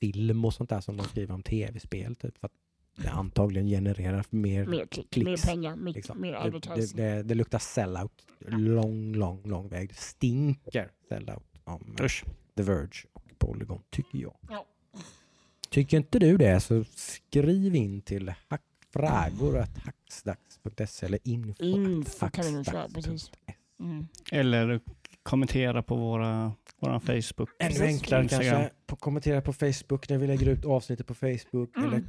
Wars-film och sånt där som de skriver om tv-spel. Typ, för att det antagligen genererar mer. Mer klick, Klicks, mer pengar, mer, Liksom. mer Det, advertising. det, det, det luktar sellout. Lång, lång, lång väg. Det stinker sellout om Usch. The Verge och Polygon, tycker jag. Ja. Tycker inte du det så skriv in till hackfragor.hacksdags.se eller info. Info kan vi nog köra, precis. Mm. Eller kommentera på våra, våran Facebook. Ännu enklare Instagram. kanske. På, kommentera på Facebook när vi lägger ut avsnittet på Facebook. Mm. Eller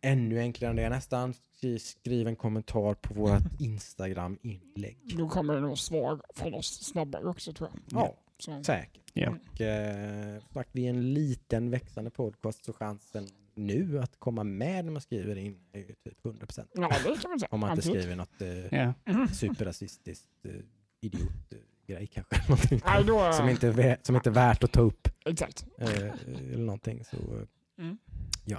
ännu enklare än det nästan. Skri- Skriv en kommentar på vårt [LAUGHS] Instagram-inlägg. Då kommer det nog svar från oss snabbare också tror jag. Ja, Så. säkert. Ja. Och eh, sagt, vi är en liten växande podcast så chansen nu att komma med när man skriver in är ju typ 100%. Ja, det kan man säga. Om man inte skriver något eh, Ja. Mm. superrasistiskt eh, idiotgrej kanske. Någonting Nej, då, som, inte är, som inte är värt att ta upp. Exakt. Eh, eller någonting. Så, eh,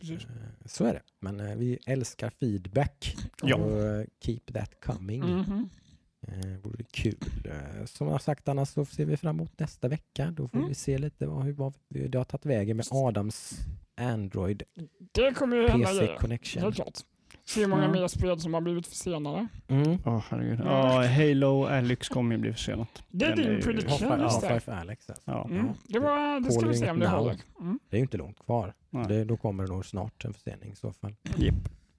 Precis. Eh, Så är det. Men eh, vi älskar feedback. Ja. Och keep that coming. Mhm. Eh, vore kul. Eh, som jag sagt annars så ser vi fram emot nästa vecka. Då får Mm. vi se lite vad, hur vad vi- det har tagit vägen med Adams Android Det kommer ju hända PC connection. Helt klart. Se hur många Mm. mer spel som har blivit försenade. Mm. Åh herregud. Ja, Halo Alyx kommer ju bli försenat. Det är Den din ju- prediction, Half-Life det. Half-Life Alex. Alltså. Ja. Mm. Ja. Det, var, det ska vi se om det håller. Mm. Det är ju inte långt kvar. Det, då kommer det nog snart en försening i så fall. Japp.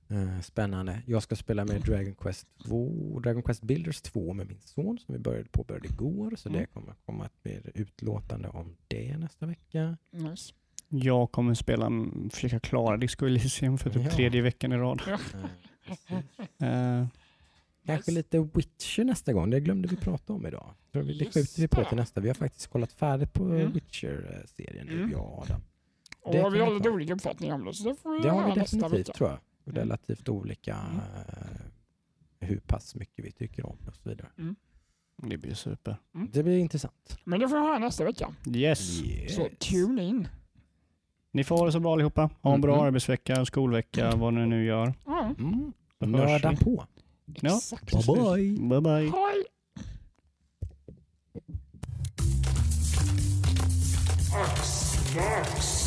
Eh, spännande. Jag ska spela med Dragon Quest 2, Dragon Quest Builders 2 med min son som vi började påbörjade igår. Så Mm. det kommer komma ett mer utlåtande om det nästa vecka. Nice. Jag kommer spela, försöka klara Disco Elysium för typ Ja. tredje veckan i rad. Precis. Eh, Kanske lite Witcher nästa gång. Det glömde vi prata om idag. Det skjuter vi på det. till nästa. Vi har faktiskt kollat färdigt på Mm. Witcher-serien nu, Mm. jag och Adam. Och Det vi har lite olika uppfattningar om det, så det får vi Det har vi nästa definitivt tror jag. Mm. Relativt olika Mm. eh, hur pass mycket vi tycker om och så vidare. det blir super. Det blir intressant. Men det får vi höra nästa vecka. Yes. Så tune in. Ni får ha det så bra allihopa. Ha en bra mm-hmm. mm. arbetsvecka, skolvecka, vad ni nu gör. Mm. mm. Nörda på. Ja, Exakt. bye bye. bye, bye. Hej. Ax, ax.